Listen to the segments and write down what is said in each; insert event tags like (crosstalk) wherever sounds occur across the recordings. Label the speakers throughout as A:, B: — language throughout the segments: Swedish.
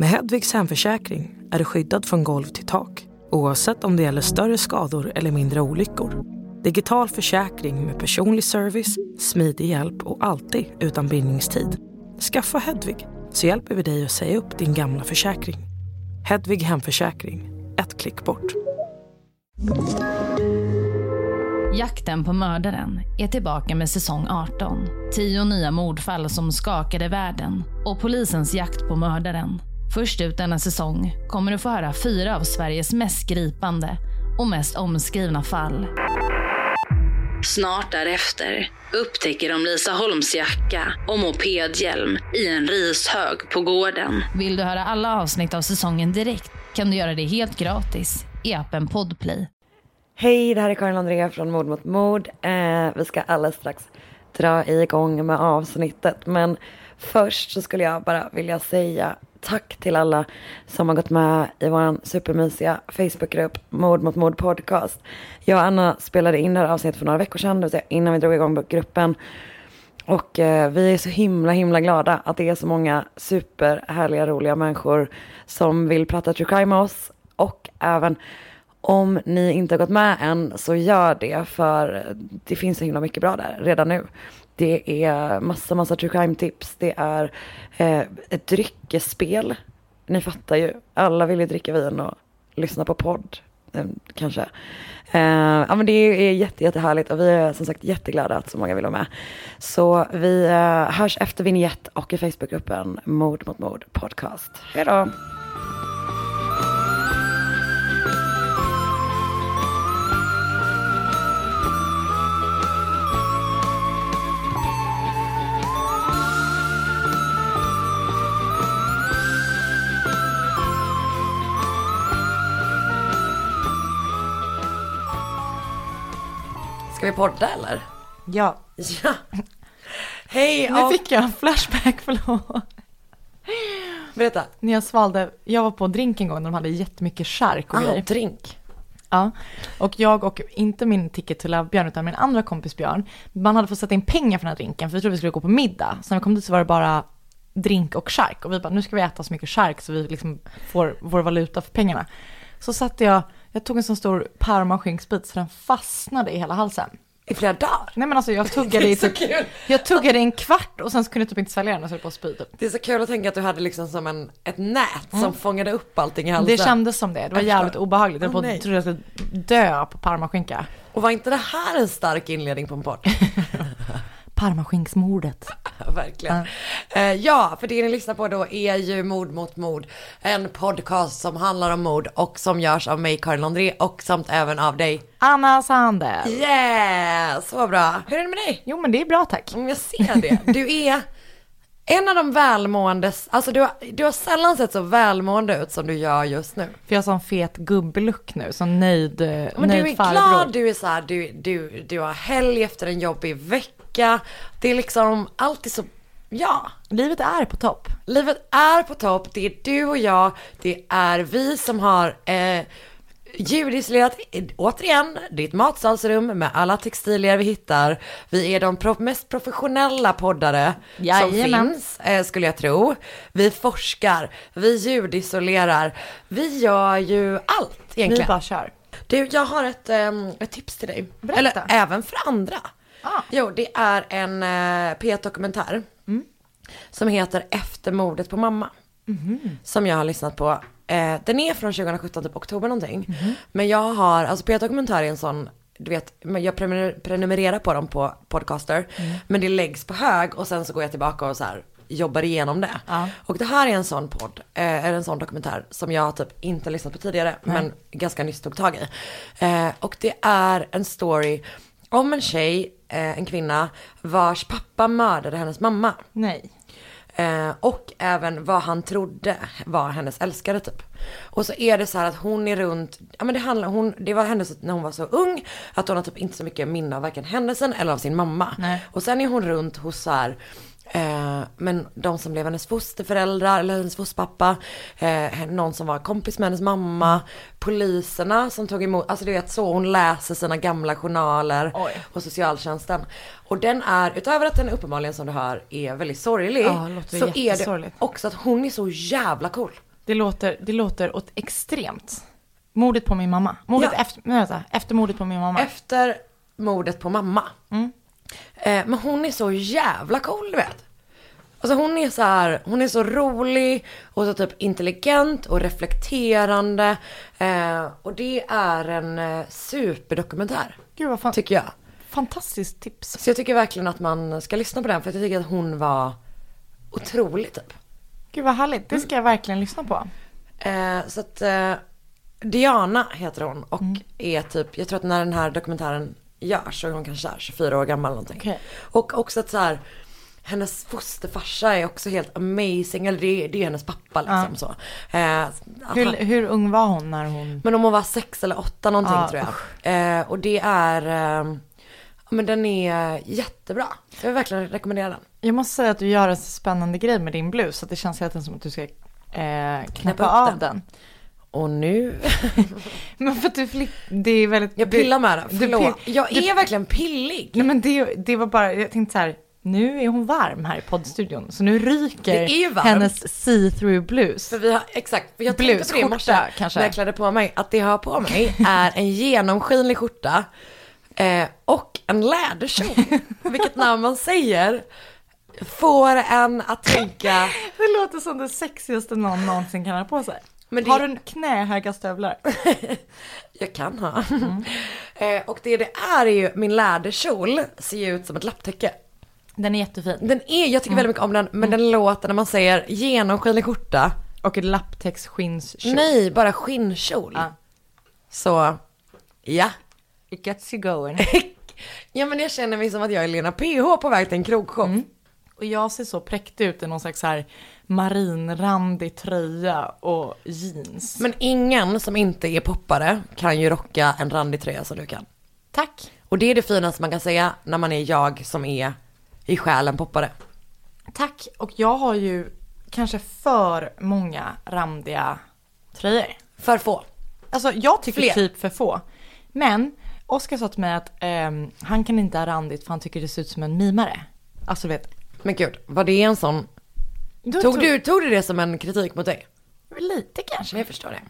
A: Med Hedvigs hemförsäkring är du skyddad från golv till tak oavsett om det gäller större skador eller mindre olyckor. Digital försäkring med personlig service, smidig hjälp och alltid utan bindningstid. Skaffa Hedvig så hjälper vi dig att säga upp din gamla försäkring. Hedvig Hemförsäkring, ett klick bort.
B: Jakten på mördaren är tillbaka med säsong 18. Tio nya mordfall som skakade världen och polisens jakt på mördaren. Först ut denna säsong kommer du få höra fyra av Sveriges mest gripande och mest omskrivna fall. Snart därefter upptäcker de Lisa Holms jacka och mopedhjälm i en rishög på gården. Vill du höra alla avsnitt av säsongen direkt kan du göra det helt gratis i appen Podplay.
C: Hej, det här är Karin Andrea från Mord mot mord. Eh, vi ska alldeles strax dra igång med avsnittet. Men först så skulle jag bara vilja säga tack till alla som har gått med i vår supermysiga Facebookgrupp Mord mot mord podcast. Jag och Anna spelade in det här avsnittet för några veckor sedan, det vill säga innan vi drog igång gruppen. Och eh, vi är så himla himla glada att det är så många superhärliga roliga människor som vill prata true crime med oss. Och även om ni inte har gått med än så gör det för det finns så himla mycket bra där redan nu. Det är massa, massa true crime tips. Det är eh, ett dryckesspel. Ni fattar ju, alla vill ju dricka vin och lyssna på podd. Eh, kanske. Eh, ja men det är jätte, jättehärligt och vi är som sagt jätteglada att så många vill vara med. Så vi eh, hörs efter vignett och i Facebookgruppen Mord mot mord podcast. Hej då! Ska vi podda eller?
D: Ja. (laughs)
C: Ja. Hej
D: Nu fick jag en flashback, (laughs) förlåt.
C: Berätta.
D: När jag svalde, jag var på en drink en gång när de hade jättemycket chark och
C: Ah,
D: grejer.
C: drink.
D: Ja. Och jag och, inte min ticket till Björn, utan min andra kompis Björn, man hade fått sätta in pengar för den här drinken, för vi trodde vi skulle gå på middag. Så när vi kom dit så var det bara drink och chark. Och vi bara, nu ska vi äta så mycket chark så vi liksom får vår valuta för pengarna. Så satte jag, jag tog en sån stor parmaskinksbit så den fastnade i hela halsen.
C: I flera dagar.
D: Nej men alltså jag (laughs) tuggade i typ, jag tuggade i en kvart och sen så kunde jag typ inte svälja den och så höll på att spy typ.
C: Det är så kul att tänka att du hade liksom som en, ett nät som fångade upp allting i halsen.
D: Det kändes som det, det var jävligt obehagligt. Jag att- trodde jag skulle dö på parmaskinka.
C: Och var inte det här en stark inledning på en podd? (laughs)
D: Parmaskinksmordet. (laughs)
C: Ja, Verkligen. Eh, ja, för det ni lyssnar på då är ju Mord mot mord. En podcast som handlar om mord och som görs av mig, Karin André, och samt även av dig.
D: Anna Sandel.
C: Yeah, så bra. Hur är det med dig?
D: Jo men det är bra tack.
C: Om jag ser det. Du är en av de välmåendes, alltså du har, du har sällan sett så välmående ut som du gör just nu.
D: För jag har sån fet gubbluck nu, sån nöjd,
C: Men
D: nöjd
C: du är
D: farbror.
C: glad, du är så här, du, du, du har helg efter en jobbig vecka. Det är liksom alltid så, ja.
D: Livet är på topp.
C: Livet är på topp, det är du och jag, det är vi som har eh, ljudisolerat, eh, återigen, det är ett matsalsrum med alla textilier vi hittar. Vi är de pro- mest professionella poddare som
D: Jajamän.
C: finns, eh, skulle jag tro. Vi forskar, vi ljudisolerar, vi gör ju allt
D: Vi
C: egentligen.
D: bara kör.
C: Du, jag har ett, ehm, ett tips till dig.
D: Berätta.
C: Eller även för andra.
D: Ah.
C: Jo, det är en uh, P1-dokumentär.
D: Mm.
C: Som heter Efter mordet på mamma.
D: Mhm.
C: Som jag har lyssnat på. Eh, den är från 2017, typ oktober någonting.
D: Mhm.
C: Men jag har, alltså P1-dokumentär är en sån, du vet, jag prenumer- prenumererar på dem på Podcaster.
D: Mm.
C: Men det läggs på hög och sen så går jag tillbaka och så här jobbar igenom det.
D: Ja.
C: Och det här är en sån podd, eh, eller en sån dokumentär som jag typ inte lyssnat på tidigare, men ganska nyss tog tag i. Eh, och det är en story om en tjej, eh, en kvinna, vars pappa mördade hennes mamma.
D: Nej.
C: Eh, och även vad han trodde var hennes älskare typ. Och så är det så här att hon är runt, ja men det handlar, hon, det var hennes när hon var så ung, att hon har typ inte så mycket minne av varken händelsen eller av sin mamma.
D: Nej.
C: Och sen är hon runt hos så här, eh, men de som blev hennes fosterföräldrar eller hennes fosterpappa, eh, någon som var kompis med hennes mamma, poliserna som tog emot, alltså du vet så, hon läser sina gamla journaler
D: Oj.
C: och socialtjänsten. Och den är, utöver att den uppenbarligen som du hör är väldigt sorglig,
D: Ja,
C: så är det också att hon är så jävla cool.
D: Det låter, det låter åt extremt. Mordet på min mamma. Mordet
C: Ja.
D: efter, vänta, efter mordet på min mamma.
C: Efter mordet på mamma.
D: Mm.
C: Eh, men hon är så jävla cool, du vet. Alltså hon är så här, hon är så rolig och så typ intelligent och reflekterande. Eh, och det är en eh, superdokumentär,
D: Gud vad fan,
C: tycker jag.
D: fantastiskt tips.
C: Så jag tycker verkligen att man ska lyssna på den för jag tycker att hon var otrolig typ.
D: Gud vad härligt, det ska jag verkligen lyssna på.
C: Eh, så att eh, Diana heter hon och är typ, jag tror att när den här dokumentären görs så är hon kanske här 24 år gammal någonting.
D: Okej.
C: Och också att så här, hennes fosterfarsa är också helt amazing, eller det, är- det är hennes pappa liksom så. Eh,
D: Hur,
C: han-
D: hur ung var hon när hon...
C: men om hon var sex eller åtta någonting
D: Ja,
C: tror jag. Eh, och det är, eh, ja, men den är jättebra. Jag vill verkligen rekommendera den.
D: Jag måste säga att du gör en spännande grej med din blus, så att det känns hela tiden som att du ska eh, knäppa
C: Knäppa
D: av
C: den.
D: den.
C: Och nu, (laughs)
D: Men för att du flipp, det är väldigt...
C: jag pillar med den,
D: du
C: förlåt.
D: pill-
C: jag
D: du-
C: är verkligen pillig.
D: Nej men det, det var bara, jag tänkte så här, nu är hon varm här i poddstudion, så nu ryker hennes see-through blus.
C: För vi har, exakt, jag
D: Blus,
C: tänkte på det
D: skjorta, kanske.
C: när jag klädde på mig. Att det jag har på mig är en genomskinlig skjorta eh, och en läderkjol. (laughs) Vilket när man säger får en att tänka,
D: Det låter som det sexigaste någon någonsin kan ha på sig.
C: Men det-
D: Har du en knähöga stövlar? (laughs)
C: jag kan ha. (laughs) eh, och det det är är ju, min läderkjol ser ju ut som ett lapptäcke.
D: Den är jättefin.
C: Den är, jag tycker väldigt mycket om den, men den låter när man säger genomskinlig skjorta.
D: Och ett lapptäcksskinnskjol.
C: Nej, bara skinnkjol.
D: Ja.
C: Så, ja.
D: It gets you going. (laughs)
C: ja men jag känner mig som att jag är Lena PH på väg till en krogshow.
D: Och jag ser så präktig ut i någon slags här marinrandig tröja och jeans.
C: Men ingen som inte är poppare kan ju rocka en randig tröja som du kan.
D: Tack.
C: Och det är det finaste man kan säga när man är jag som är i själen poppare.
D: Tack. Och jag har ju kanske för många randiga tröjor.
C: För få.
D: Alltså jag tycker
C: Fler.
D: typ för få. Men Oskar sa till mig att ehm, han kan inte ha randigt för han tycker det ser ut som en mimare. Alltså du vet.
C: Men gud, var det en sån?
D: Då
C: Tog du, tog du det som en kritik mot dig?
D: Lite kanske.
C: Men jag förstår det.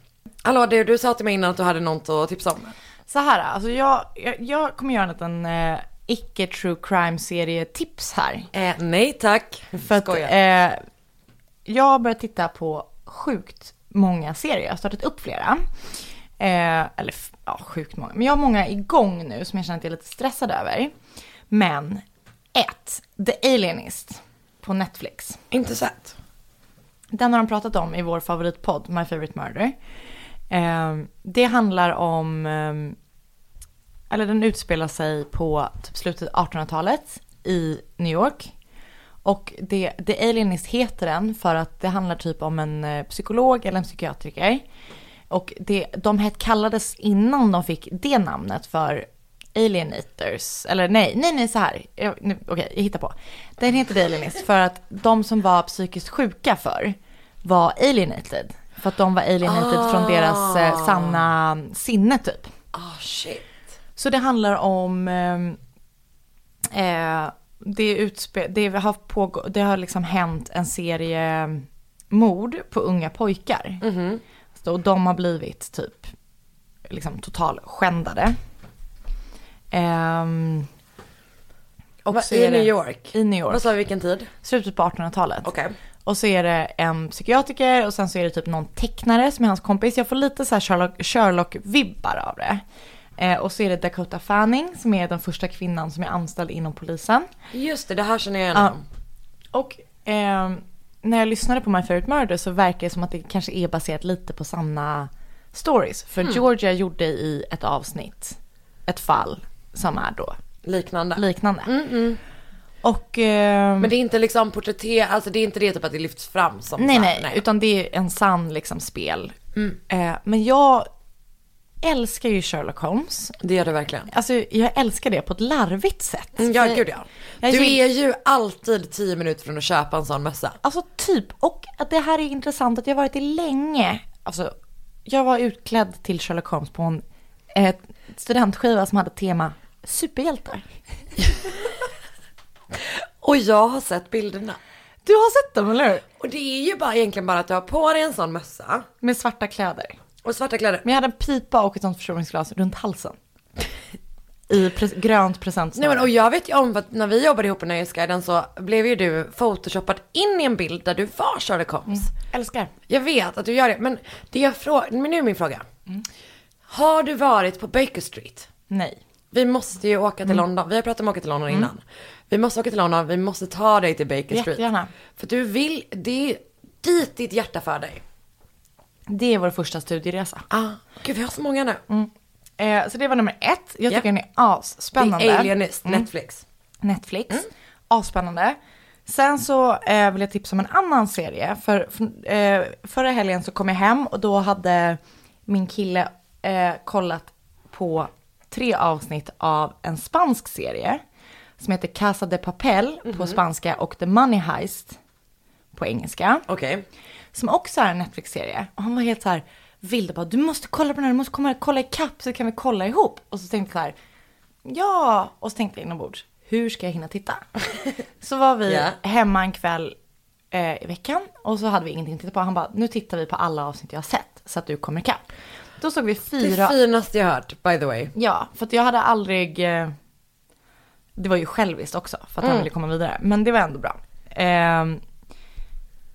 C: Hallå du, du sa till mig innan att du hade något att tipsa om.
D: Så här, alltså jag, jag, jag kommer göra en liten eh, icke true crime serie tips här.
C: Eh, nej tack.
D: För att eh, jag har börjat titta på sjukt många serier. Jag har startat upp flera. Eh, eller ja, sjukt många. Men jag har många igång nu som jag känner att jag är lite stressad över. Men ett, The Alienist på Netflix.
C: Inte sett.
D: Den har de pratat om i vår favoritpodd, My Favorite Murder. Eh, det handlar om, eh, eller den utspelar sig på typ slutet av 1800-talet i New York. Och det, The Alienist heter den för att det handlar typ om en eh, psykolog eller en psykiatriker. Och det, de kallades innan de fick det namnet för alienators. Eller nej, nej, nej så här. Jag- nu- Okej, jag hittar på. Den heter The Alienist för att de som var psykiskt sjuka för var alienated. För att de var alienated från deras eh, sanna sinne typ.
C: Ah shit.
D: Så det handlar om, ehm, eh, det, utspe, det, har pågå, det har liksom hänt en serie mord på unga pojkar. Så, och de har blivit typ liksom total skändade. Ehm, och
C: Va,
D: så
C: I
D: är det-
C: New York?
D: I New York.
C: Vad sa vi vilken tid?
D: Slutet på 1800-talet.
C: Okej.
D: Och så är det en psykiatriker och sen så är det typ någon tecknare som är hans kompis. Jag får lite så här Sherlock, Sherlock-vibbar av det. Eh, och så är det Dakota Fanning som är den första kvinnan som är anställd inom polisen.
C: Just det, det här känner jag igen.
D: Ja. Och ehm, när jag lyssnade på My Favorite Murder så verkar det som att det kanske är baserat lite på sanna stories. För Georgia gjorde i ett avsnitt ett fall som är då
C: Liknande.
D: liknande. Och... ehm,
C: Men det är inte liksom porträtter, alltså det är inte det typ att det lyfts fram som
D: Nej,
C: så här,
D: nej, utan det är en sann liksom spel. Eh, men jag älskar ju Sherlock Holmes.
C: Det gör det verkligen.
D: Alltså jag älskar det på ett larvigt sätt.
C: Mm, Ja, gud ja.
D: Jag
C: Du är ju alltid tio minuter från att köpa en sån mössa.
D: Alltså typ, och det här är intressant att jag har varit det länge. Alltså, jag var utklädd till Sherlock Holmes på en eh, studentskiva som hade tema superhjältar. (laughs)
C: Och jag har sett bilderna.
D: Du har sett dem, eller hur?
C: Och det är ju bara egentligen bara att du har på dig en sån mössa
D: Med svarta kläder.
C: och svarta kläder.
D: Men jag hade en pipa och ett sånt förstoringsglas runt halsen. (laughs) I pre- grönt.
C: Nej men och jag vet ju om att när vi jobbade ihop på Nöjesguiden så blev ju du photoshoppad in i en bild där du var Sherlock Holmes.
D: Älskar.
C: Jag vet att du gör det, men det jag frågar, men nu är min fråga. Har du varit på Baker Street?
D: Nej.
C: Vi måste ju åka till London, vi har pratat om att åka till London innan. Vi måste åka till London, vi måste ta dig till Baker Street.
D: Jättegärna.
C: För du vill, det är dit ditt hjärta för dig.
D: Det är vår första studieresa.
C: Ah, gud vi har så många nu.
D: Eh, så det var nummer ett. Jag
C: Ja.
D: tycker den är asspännande.
C: The Alienist, Netflix.
D: Netflix. Asspännande. Sen så eh, vill jag tipsa om en annan serie. För, för eh, förra helgen så kom jag hem och då hade min kille eh, kollat på tre avsnitt av en spansk serie. Som heter Casa de Papel på spanska och The Money Heist på engelska.
C: Okej.
D: Som också är en Netflix-serie. Och han var helt så här vild och bara, du måste kolla på den här, du måste komma och kolla ikapp så kan vi kolla ihop. Och så tänkte jag så här, ja, och så tänkte jag inombords, hur ska jag hinna titta? (laughs) så var vi
C: Ja.
D: hemma en kväll eh, i veckan och så hade vi ingenting att titta på. Han bara, nu tittar vi på alla avsnitt jag har sett så att du kommer ikapp. Då såg vi
C: Det
D: fyra,
C: finaste jag hört, by the way.
D: ja, för att jag hade aldrig, eh, det var ju själviskt också för att han
C: Mm.
D: ville komma vidare. Men det var ändå bra. Ehm,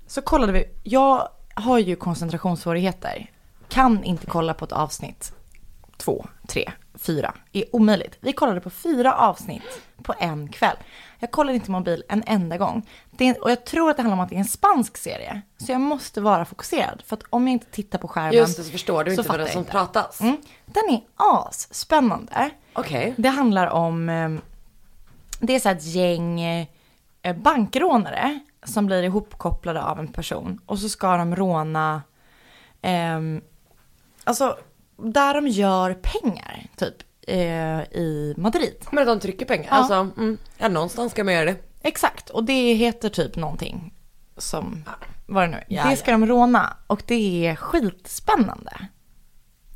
D: så kollade vi, jag har ju koncentrationssvårigheter. Kan inte kolla på ett avsnitt. Två, tre, fyra. är omöjligt. Vi kollade på fyra avsnitt på en kväll. Jag kollade inte mobil en enda gång. Det är, och jag tror att det handlar om att det är en spansk serie. Så jag måste vara fokuserad. För att om jag inte tittar på skärmen
C: Just det, så förstår du
D: så
C: inte vad det som
D: inte.
C: pratas.
D: Mm. Den är asspännande.
C: Okej.
D: Det handlar om, eh, det är så ett gäng eh, bankrånare som blir ihopkopplade av en person och så ska de råna, ehm, alltså där de gör pengar typ eh, i Madrid.
C: Men att de trycker pengar.
D: Ja.
C: Alltså, mm, ja någonstans ska man göra det.
D: Exakt, och det heter typ någonting som, vad det nu.
C: Ja,
D: det
C: ja.
D: ska de råna och det är skitspännande.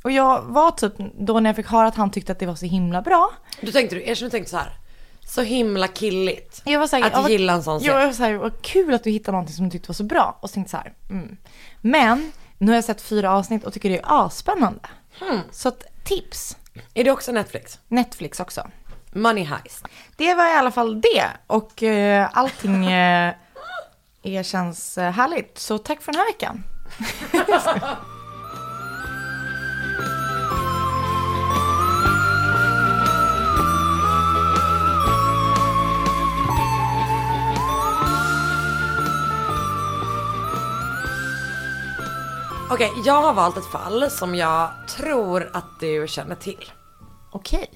D: Och jag var typ, då när jag fick höra att han tyckte att det var så himla bra,
C: Du tänkte, du, erkänn du tänkte så här. Så himla killigt.
D: Jag var så här,
C: Att
D: ja, vad-
C: gilla en sån
D: Jag var så här, vad kul att du hittade någonting som du tyckte var så bra. Och så tänkte jag så här, mm. Men nu har jag sett fyra avsnitt och tycker det är asspännande.
C: Hmm.
D: Så tips.
C: Är det också Netflix?
D: Netflix också.
C: Money Heist.
D: Det var i alla fall det. Och eh, allting eh, (laughs) är, känns eh, härligt. Så tack för den här veckan. (laughs)
C: Okej, jag har valt ett fall som jag tror att du känner till.
D: Okej.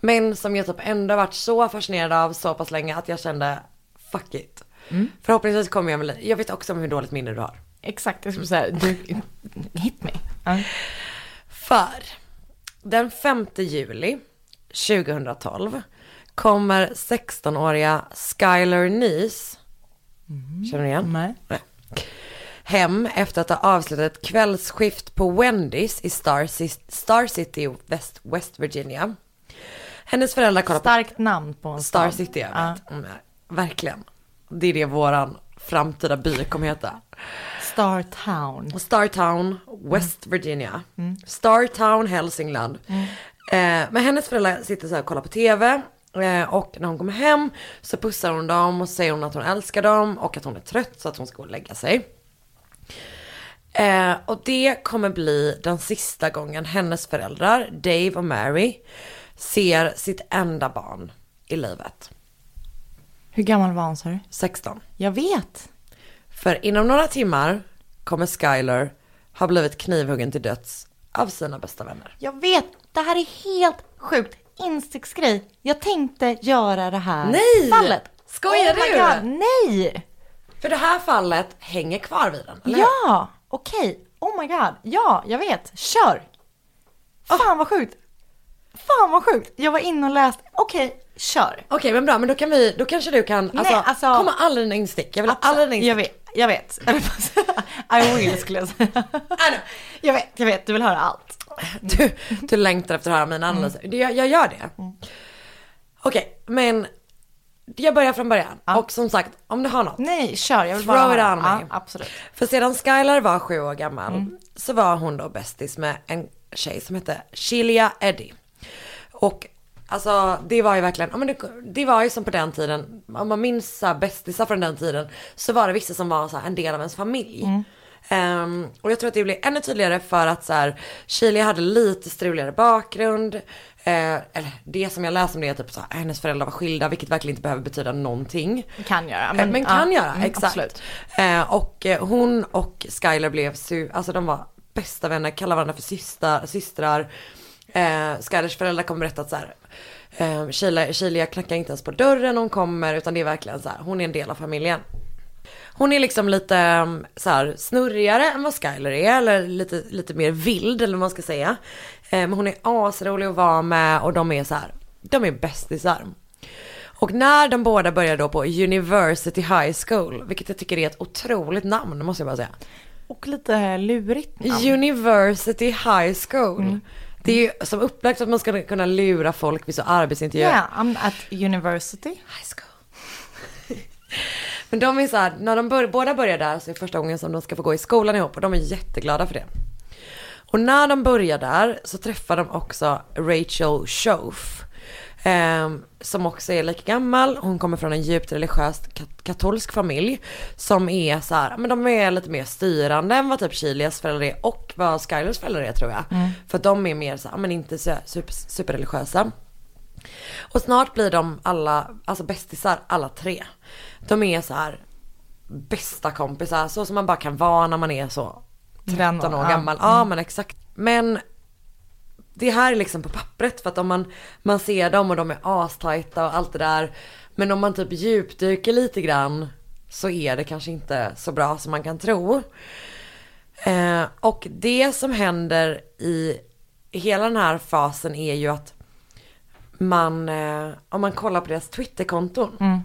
C: Men som jag typ ändå varit så fascinerad av så pass länge att jag kände fuck it. Förhoppningsvis kommer jag med lite, jag vet också om hur dåligt minne du har.
D: Exakt, jag skulle säga, du, hit me. Ja.
C: För den 5 juli 2012 kommer 16-åriga Skylar Nees, känner du igen?
D: Nej.
C: Nej. Hem efter att ha avslutat ett kvällsskift på Wendy's i Star, Star City, West, West Virginia. Hennes föräldrar kollar på
D: Starkt namn på en
C: Star. City, jag
D: Ja.
C: vet. Mm, verkligen. Det är det våran framtida by kommer heta.
D: Star Town.
C: Startown, West Virginia. Startown, Hälsingland. Eh, men hennes föräldrar sitter så här och kollar på tv. Eh, och när hon kommer hem så pussar hon dem och säger hon att hon älskar dem och att hon är trött så att hon ska gå och lägga sig. Eh, och det kommer bli den sista gången hennes föräldrar, Dave och Mary, ser sitt enda barn i livet.
D: Hur gammal var han sa du?
C: 16.
D: Jag vet.
C: För inom några timmar kommer Skyler ha blivit knivhuggen till döds av sina bästa vänner.
D: Jag vet, det här är helt sjukt. Insiktsgrej. Jag tänkte göra det här
C: Nej!
D: fallet.
C: Skojar
D: oh
C: du?
D: Nej!
C: För det här fallet hänger kvar vid den, eller?
D: Ja, okej. Oh my god. Ja, jag vet. Kör! Fan vad sjukt. Fan vad sjukt. Jag var inne och läste. Okej, kör.
C: Okej men bra, men då kan vi, då kanske du kan, alltså,
D: Nej, alltså-
C: komma alla dina instick. Jag vill ha alla dina instick.
D: Jag vet, jag vet. I will skulle jag säga. Jag vet, jag vet. Du vill höra allt.
C: Du, du längtar efter att höra mina analyser. Det- Jag, jag gör det. Okej, men jag börjar från början.
D: Ja.
C: Och som sagt, om du har något.
D: Nej, kör. Jag vill
C: Throw
D: bara
C: it
D: höra.
C: on
D: ja,
C: me.
D: absolut.
C: För sedan Skylar var sju år gammal
D: Mm.
C: så var hon då bästis med en tjej som hette Shelia Eddie. Och alltså det var ju verkligen, ja, men det, det var ju som på den tiden, om man minns bästisar från den tiden så var det vissa som var så här en del av ens familj.
D: Mm.
C: Ehm, och jag tror att det blir ännu tydligare för att så här, Shelia hade lite struligare bakgrund. Eh, eller det som jag läste om det är typ så här, hennes föräldrar var skilda, vilket verkligen inte behöver betyda någonting.
D: Kan göra.
C: Men, men kan
D: ja,
C: göra,
D: mm,
C: exakt. Eh, och eh, hon och Skyler blev, su- alltså de var bästa vänner, kallade varandra för systrar. systrar. Eh, Skylers föräldrar kommer berätta att så här, eh, Sheila, Sheila knackar inte ens på dörren hon kommer, utan det är verkligen så här, hon är en del av familjen. Hon är liksom lite um, så här, snurrigare än vad Skyler är, eller lite, lite mer vild eller vad man ska säga. Eh, men hon är asrolig att vara med och de är så här, de är bästisar. Och när de båda börjar då på University High School, vilket jag tycker är ett otroligt namn måste jag bara säga.
D: Och lite lurigt namn.
C: University High School. Det är ju som upplagt att man ska kunna lura folk vid så arbetsintervjuer.
D: Yeah, I'm at university.
C: High school. (laughs) Men de är så här, när de bör, båda börjar där så är det första gången som de ska få gå i skolan ihop och de är jätteglada för det. Och när de börjar där så träffar de också Rachel Schoaf. Eh, som också är lika gammal. Hon kommer från en djupt religiös kat- katolsk familj. Som är så här, men de är lite mer styrande än vad typ Chilias föräldrar är och vad Skylers föräldrar är tror jag. För de är mer så här, men inte så super, superreligiösa. Och snart blir de alla, alltså bästisar alla tre. De är så här bästa kompisar, så som man bara kan vara när man är så 13 år
D: ja.
C: gammal. Ja men exakt. Men det här är liksom på pappret för att om man, man ser dem och de är astajta och allt det där. Men om man typ djupdyker lite grann så är det kanske inte så bra som man kan tro. Eh, och det som händer i hela den här fasen är ju att man, eh, om man kollar på deras Twitterkonton
D: Mm.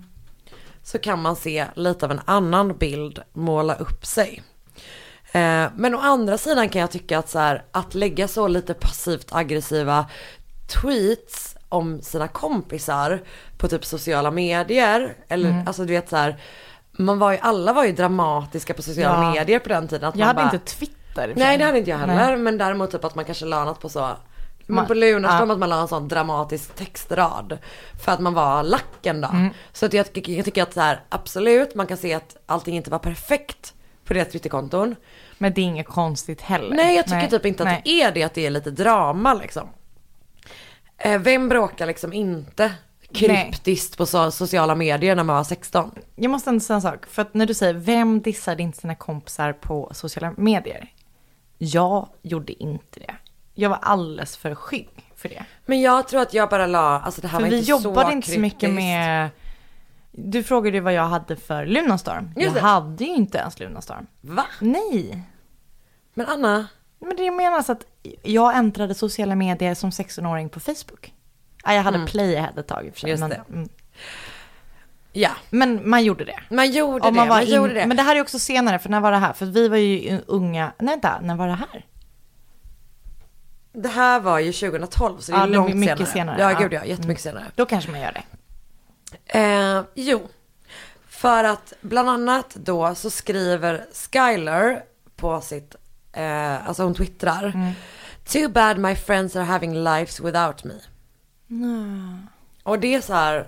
C: Så kan man se lite av en annan bild måla upp sig. Eh, men å andra sidan kan jag tycka att så här, att lägga så lite passivt aggressiva tweets om sina kompisar på typ sociala medier. Eller
D: Mm.
C: alltså du vet så här, man var ju, alla var ju dramatiska på sociala
D: Ja.
C: medier på den tiden. Att
D: Jag
C: man
D: hade
C: bara,
D: inte Twitter.
C: Nej det hade inte jag heller.
D: Nej.
C: Men däremot typ att man kanske något på så. Men
D: Man-
C: på Lunarstorm
D: ja.
C: att man la en sån dramatisk textrad. För att man var lacken då.
D: Mm.
C: Så att jag, tycker- jag tycker att så här, absolut man kan se att allting inte var perfekt på deras Twitterkonton.
D: Men det är inget konstigt heller.
C: Nej jag tycker typ inte att
D: Nej.
C: det är det, att det är lite drama liksom. Eh, vem bråkar liksom inte kryptiskt på so- sociala medier när man var 16?
D: Jag måste ändå säga en sak. För att när du säger vem dissade inte sina kompisar på sociala medier? Jag gjorde inte det. Jag var alldeles för skygg för det.
C: Men jag tror att jag bara la, alltså det här
D: För
C: var
D: vi
C: inte
D: jobbade
C: så
D: inte så mycket
C: kryptiskt.
D: med... Du frågade ju vad jag hade för Lunarstorm.
C: Just
D: Jag
C: det.
D: hade ju inte ens Lunarstorm.
C: Va?
D: Nej.
C: Men Anna,
D: Men det menas att jag äntrade sociala medier som 16-åring på Facebook. Ja, jag hade Playhead ett tag i och för sig.
C: Just
D: men,
C: det.
D: mm.
C: ja.
D: men man gjorde det.
C: Man gjorde det,
D: man in...
C: gjorde det.
D: Men det här är också senare, för när var det här? För vi var ju unga, nej vänta, när var det här?
C: Det här var ju 2012 så det är
D: Ja,
C: långt
D: mycket
C: senare.
D: senare,
C: Ja,
D: ja.
C: gud ja, jättemycket senare.
D: Då kanske man gör det.
C: Eh, jo, för att bland annat då så skriver Skyler på sitt, eh, alltså hon twittrar.
D: Mm.
C: Too bad my friends are having lives without me. Och det är så här,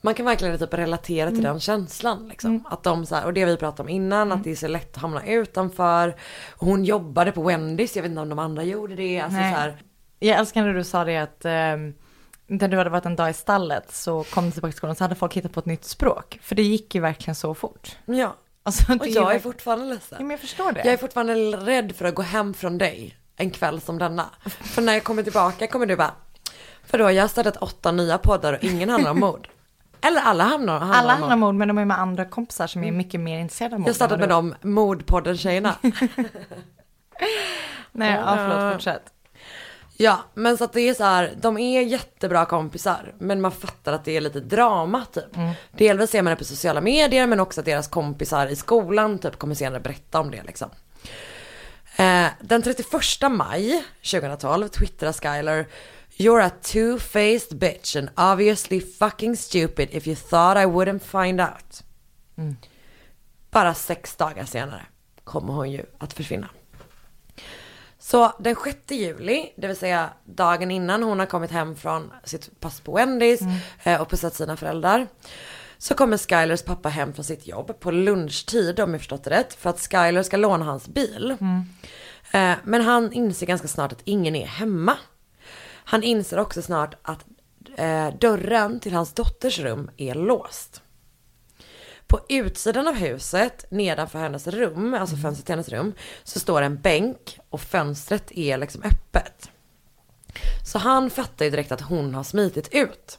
C: man kan verkligen typ relatera till den känslan liksom. Att de så här, och det vi pratade om innan, att det är så lätt att hamna utanför. Hon jobbade på Wendys, jag vet inte om de andra gjorde det. Alltså
D: Nej.
C: så här,
D: Jag älskar när du sa det att um, när du hade varit en dag i stallet så kom du tillbaka till skolan så hade folk hittat på ett nytt språk. För det gick ju verkligen så fort.
C: ja.
D: Alltså,
C: Och jag är fortfarande ledsen.
D: Ja, men jag förstår det.
C: Jag är fortfarande rädd för att gå hem från dig en kväll som denna. För när jag kommer tillbaka kommer du bara, för då jag har startat åtta nya poddar och ingen handlar om mord. Eller alla handlar, handlar
D: Alla
C: mord.
D: om mord, men de är med andra kompisar som är mycket mer intresserade av mord.
C: Jag
D: än
C: med dem, mordpodden-tjejerna. (laughs)
D: Nej, ja, förlåt, fortsätt.
C: Ja, men så att det är så här, de är jättebra kompisar. Men man fattar att det är lite drama typ.
D: Mm.
C: Delvis ser man det på sociala medier men också att deras kompisar i skolan typ kommer senare berätta om det liksom. Eh, den 31 maj 2012 twittrar Skyler You're a two-faced bitch and obviously fucking stupid if you thought I wouldn't find out. Bara sex dagar senare kommer hon ju att försvinna. Så den 6 juli, det vill säga dagen innan hon har kommit hem från sitt pass på Wendys eh, och pussat sina föräldrar. Så kommer Skylers pappa hem från sitt jobb på lunchtid om jag förstått det rätt. För att Skyler ska låna hans bil. Eh, men han inser ganska snart att ingen är hemma. Han inser också snart att eh, dörren till hans dotters rum är låst. På utsidan av huset, nedanför hennes rum, alltså fönstret till hennes rum, så står en bänk och fönstret är liksom öppet. Så han fattar ju direkt att hon har smitit ut.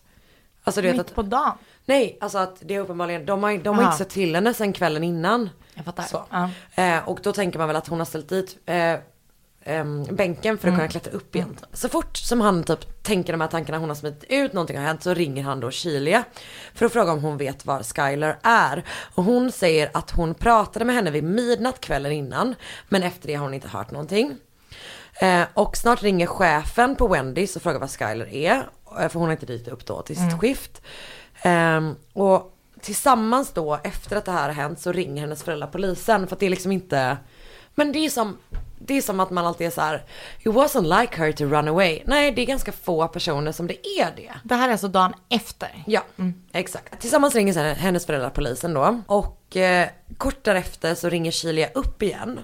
C: Alltså du vet
D: Mitt
C: att,
D: på dagen.
C: nej, alltså att det är uppenbarligen, de har, de har
D: Aha.
C: inte sett till henne sen kvällen innan.
D: Jag fattar.
C: Så.
D: Ja.
C: Eh, och då tänker man väl att hon har ställt dit eh, em, bänken för att
D: Mm.
C: kunna klättra upp igen. Så fort som han typ tänker de här tankarna, hon har smitit ut, någonting har hänt, så ringer han då Chilia för att fråga om hon vet var Skyler är. Och hon säger att hon pratade med henne vid midnatt kvällen innan, men efter det har hon inte hört någonting. Eh, och snart ringer chefen på Wendys och frågar vad Skyler är, eh, för hon har inte dykt upp då till sitt skift. Ehm, och tillsammans då, efter att det här har hänt, så ringer hennes föräldrar polisen för att det är liksom inte, men det är som, det är som att man alltid är så här, it wasn't like her to run away. Nej, det är ganska få personer som det är det.
D: Det här är alltså dagen efter.
C: Ja, exakt. Tillsammans ringer sen hennes föräldrar polisen då. Och eh, kort därefter så ringer Chilia upp igen.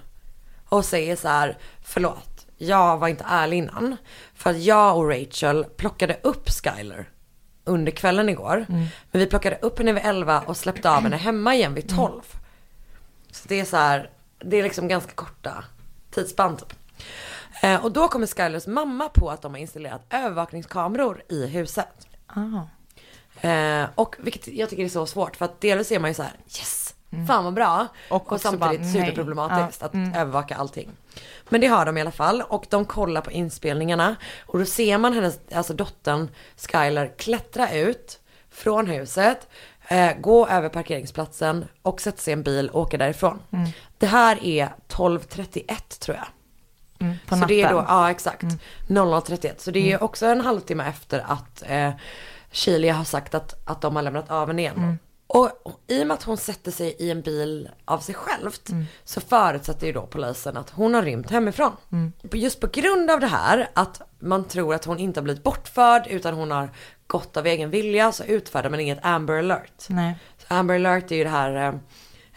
C: Och säger så här, förlåt, jag var inte ärlig innan. För att jag och Rachel plockade upp Skyler under kvällen igår. Men vi plockade upp henne vid 11 och släppte av henne hemma igen vid 12. Så det är så här, det är liksom ganska korta tidsspann typ. Eh, och då kommer Skylers mamma på att de har installerat övervakningskameror i huset.
D: Ah.
C: Eh, och vilket jag tycker är så svårt för att delvis är man ju så här yes, fan vad bra.
D: Mm. Och
C: Och, samtidigt superproblematiskt
D: Ja, mm.
C: att övervaka allting. Men det har de i alla fall och de kollar på inspelningarna och då ser man hennes, alltså dottern Skyler klättra ut från huset, eh, gå över parkeringsplatsen och sätta sig i en bil och åka därifrån.
D: Mm.
C: Det här är 12.31 tror jag.
D: Mm, på
C: så
D: natten.
C: det är då, ja exakt, 00.31. Så det är också en halvtimme efter att eh, Chilia har sagt att, att de har lämnat av henne igen. Och, och i och med att hon sätter sig i en bil av sig självt så förutsätter ju då polisen att hon har rymt hemifrån. Just på grund av det här, att man tror att hon inte har blivit bortförd utan hon har gått av egen vilja så utfärdar man inget Amber alert.
D: Nej.
C: Så Amber alert är ju det här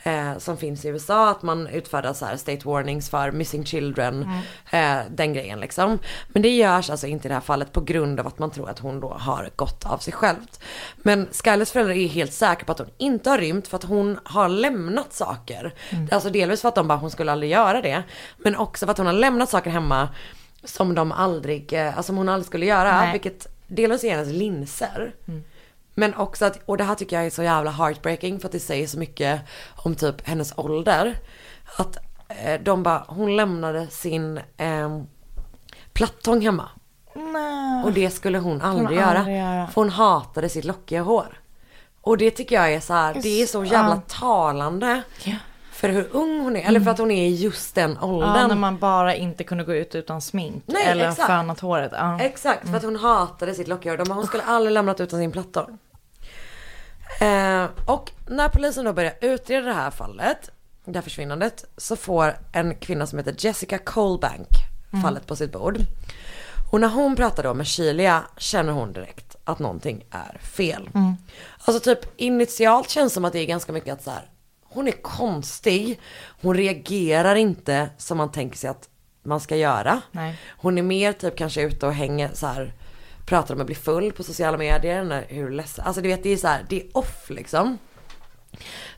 C: eh, som finns i USA, att man utfärdar så här state warnings för missing children, eh, den grejen liksom. Men det görs alltså inte i det här fallet på grund av att man tror att hon då har gått av sig självt. Men Skylers föräldrar är helt säkra på att hon inte har rymt för att hon har lämnat saker. Alltså delvis för att de bara, hon skulle aldrig göra det. Men också för att hon har lämnat saker hemma som de aldrig, eh, alltså som hon aldrig skulle göra.
D: Nej.
C: Vilket delvis är hennes linser. Men också att, och det här tycker jag är så jävla heartbreaking för att det säger så mycket om typ hennes ålder. Att eh, de bara, hon lämnade sin eh, plattång hemma.
D: Nej.
C: Och det skulle hon aldrig,
D: aldrig
C: göra,
D: göra.
C: För hon hatade sitt lockiga hår. Och det tycker jag är så här, det är så jävla talande.
D: Ja.
C: För hur ung hon är, eller för att hon är i just den åldern.
D: Ja, när man bara inte kunde gå ut utan smink.
C: Nej,
D: eller
C: exakt.
D: fönat håret. Ja.
C: Exakt, för att hon hatade sitt lockiga hår. De bara, Hon skulle aldrig lämnat utan sin plattång. Eh, och när polisen då börjar utreda det här fallet, det här försvinnandet, så får en kvinna som heter Jessica Colbank fallet på sitt bord. Och när hon pratar då med Chilia känner hon direkt att någonting är fel. Alltså typ initialt känns som att det är ganska mycket att så här, hon är konstig, hon reagerar inte som man tänker sig att man ska göra.
D: Nej.
C: Hon är mer typ kanske ute och hänger så här, pratar om att bli full på sociala medier, när, hur ledsen, alltså du vet det är så här, det är off liksom.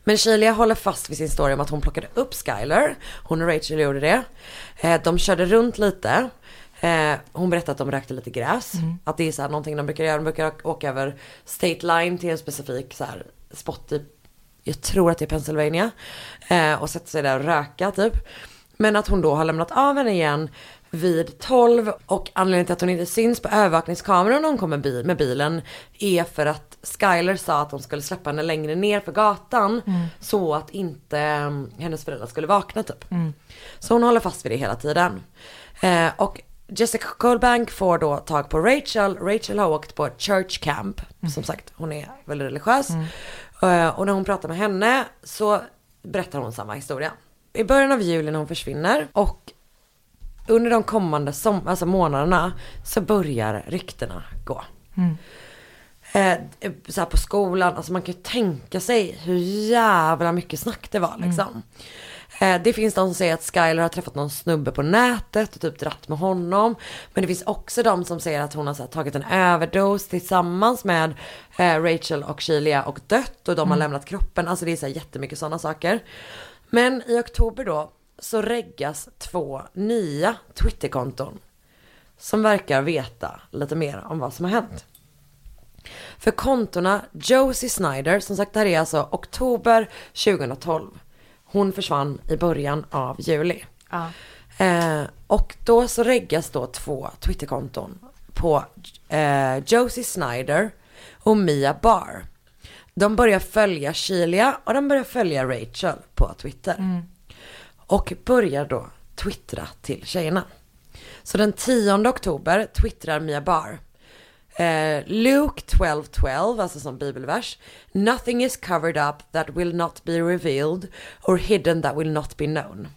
C: Men Chilia håller fast vid sin story om att hon plockade upp Skyler. Hon och Rachel gjorde det. Eh, de körde runt lite. Eh, hon berättade att de rökte lite gräs. Att det är så här någonting de brukar göra. De brukar åka över State Line till en specifik så här spot i, jag tror att det är Pennsylvania. Eh, och sätta sig där och röka typ. Men att hon då har lämnat av henne igen vid 12 och anledningen till att hon inte syns på övervakningskameran när hon kommer med bilen är för att Skyler sa att de skulle släppa henne längre ner för gatan så att inte um, hennes föräldrar skulle vakna typ. Så hon håller fast vid det hela tiden. Eh, och Jessica Colbank får då tag på Rachel. Rachel har åkt på church camp. Som sagt, hon är väldigt religiös. Eh, och när hon pratar med henne så berättar hon samma historia. I början av juli när hon försvinner och under de kommande som, alltså månaderna så börjar ryktena gå. Eh, så på skolan, alltså man kan ju tänka sig hur jävla mycket snack det var liksom. Eh, det finns de som säger att Skyler har träffat någon snubbe på nätet och typ dratt med honom. Men det finns också de som säger att hon har tagit en överdos tillsammans med eh, Rachel och Shelia och dött och de har lämnat kroppen. Alltså det är så här jättemycket sådana saker. Men i oktober då så reggas två nya Twitterkonton som verkar veta lite mer om vad som har hänt. För kontona Josie Snyder, som sagt det här är alltså oktober 2012. Hon försvann i början av juli.
D: Ja.
C: Eh, och då så reggas då två Twitterkonton på eh, Josie Snyder och Mia Barr. De börjar följa Shelia och de börjar följa Rachel på Twitter. Och börjar då twittra till tjejerna. Så den 10 oktober twittrar Mia Barr. Eh, Luke 12:12, alltså som bibelvers. Nothing is covered up that will not be revealed or hidden that will not be known.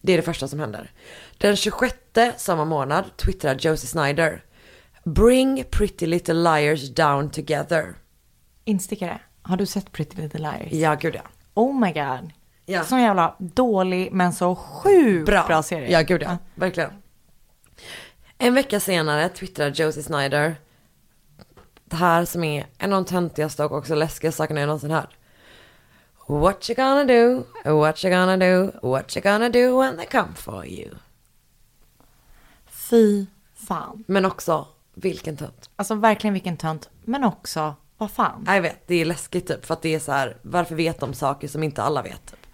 C: Det är det första som händer. Den 26 samma månad twittrar Josie Snyder. Bring pretty little liars down together.
D: Instickare, har du sett Pretty Little Liars?
C: Ja, gud ja.
D: Oh my god.
C: Ja.
D: Sån jävla dålig men så sjukt bra, serie.
C: Ja, gud ja. Verkligen. En vecka senare twittrar Josie Snyder. Det här som är en av de töntigaste och också läskiga sakerna jag någonsin hört. What you gonna do, what you gonna do, what you gonna do when they come for you.
D: Fy fan.
C: Men också, vilken tönt.
D: Alltså verkligen vilken tönt. Men också, vad fan.
C: Jag vet, det är läskigt typ. För att det är så här, varför vet de saker som inte alla vet? Typ.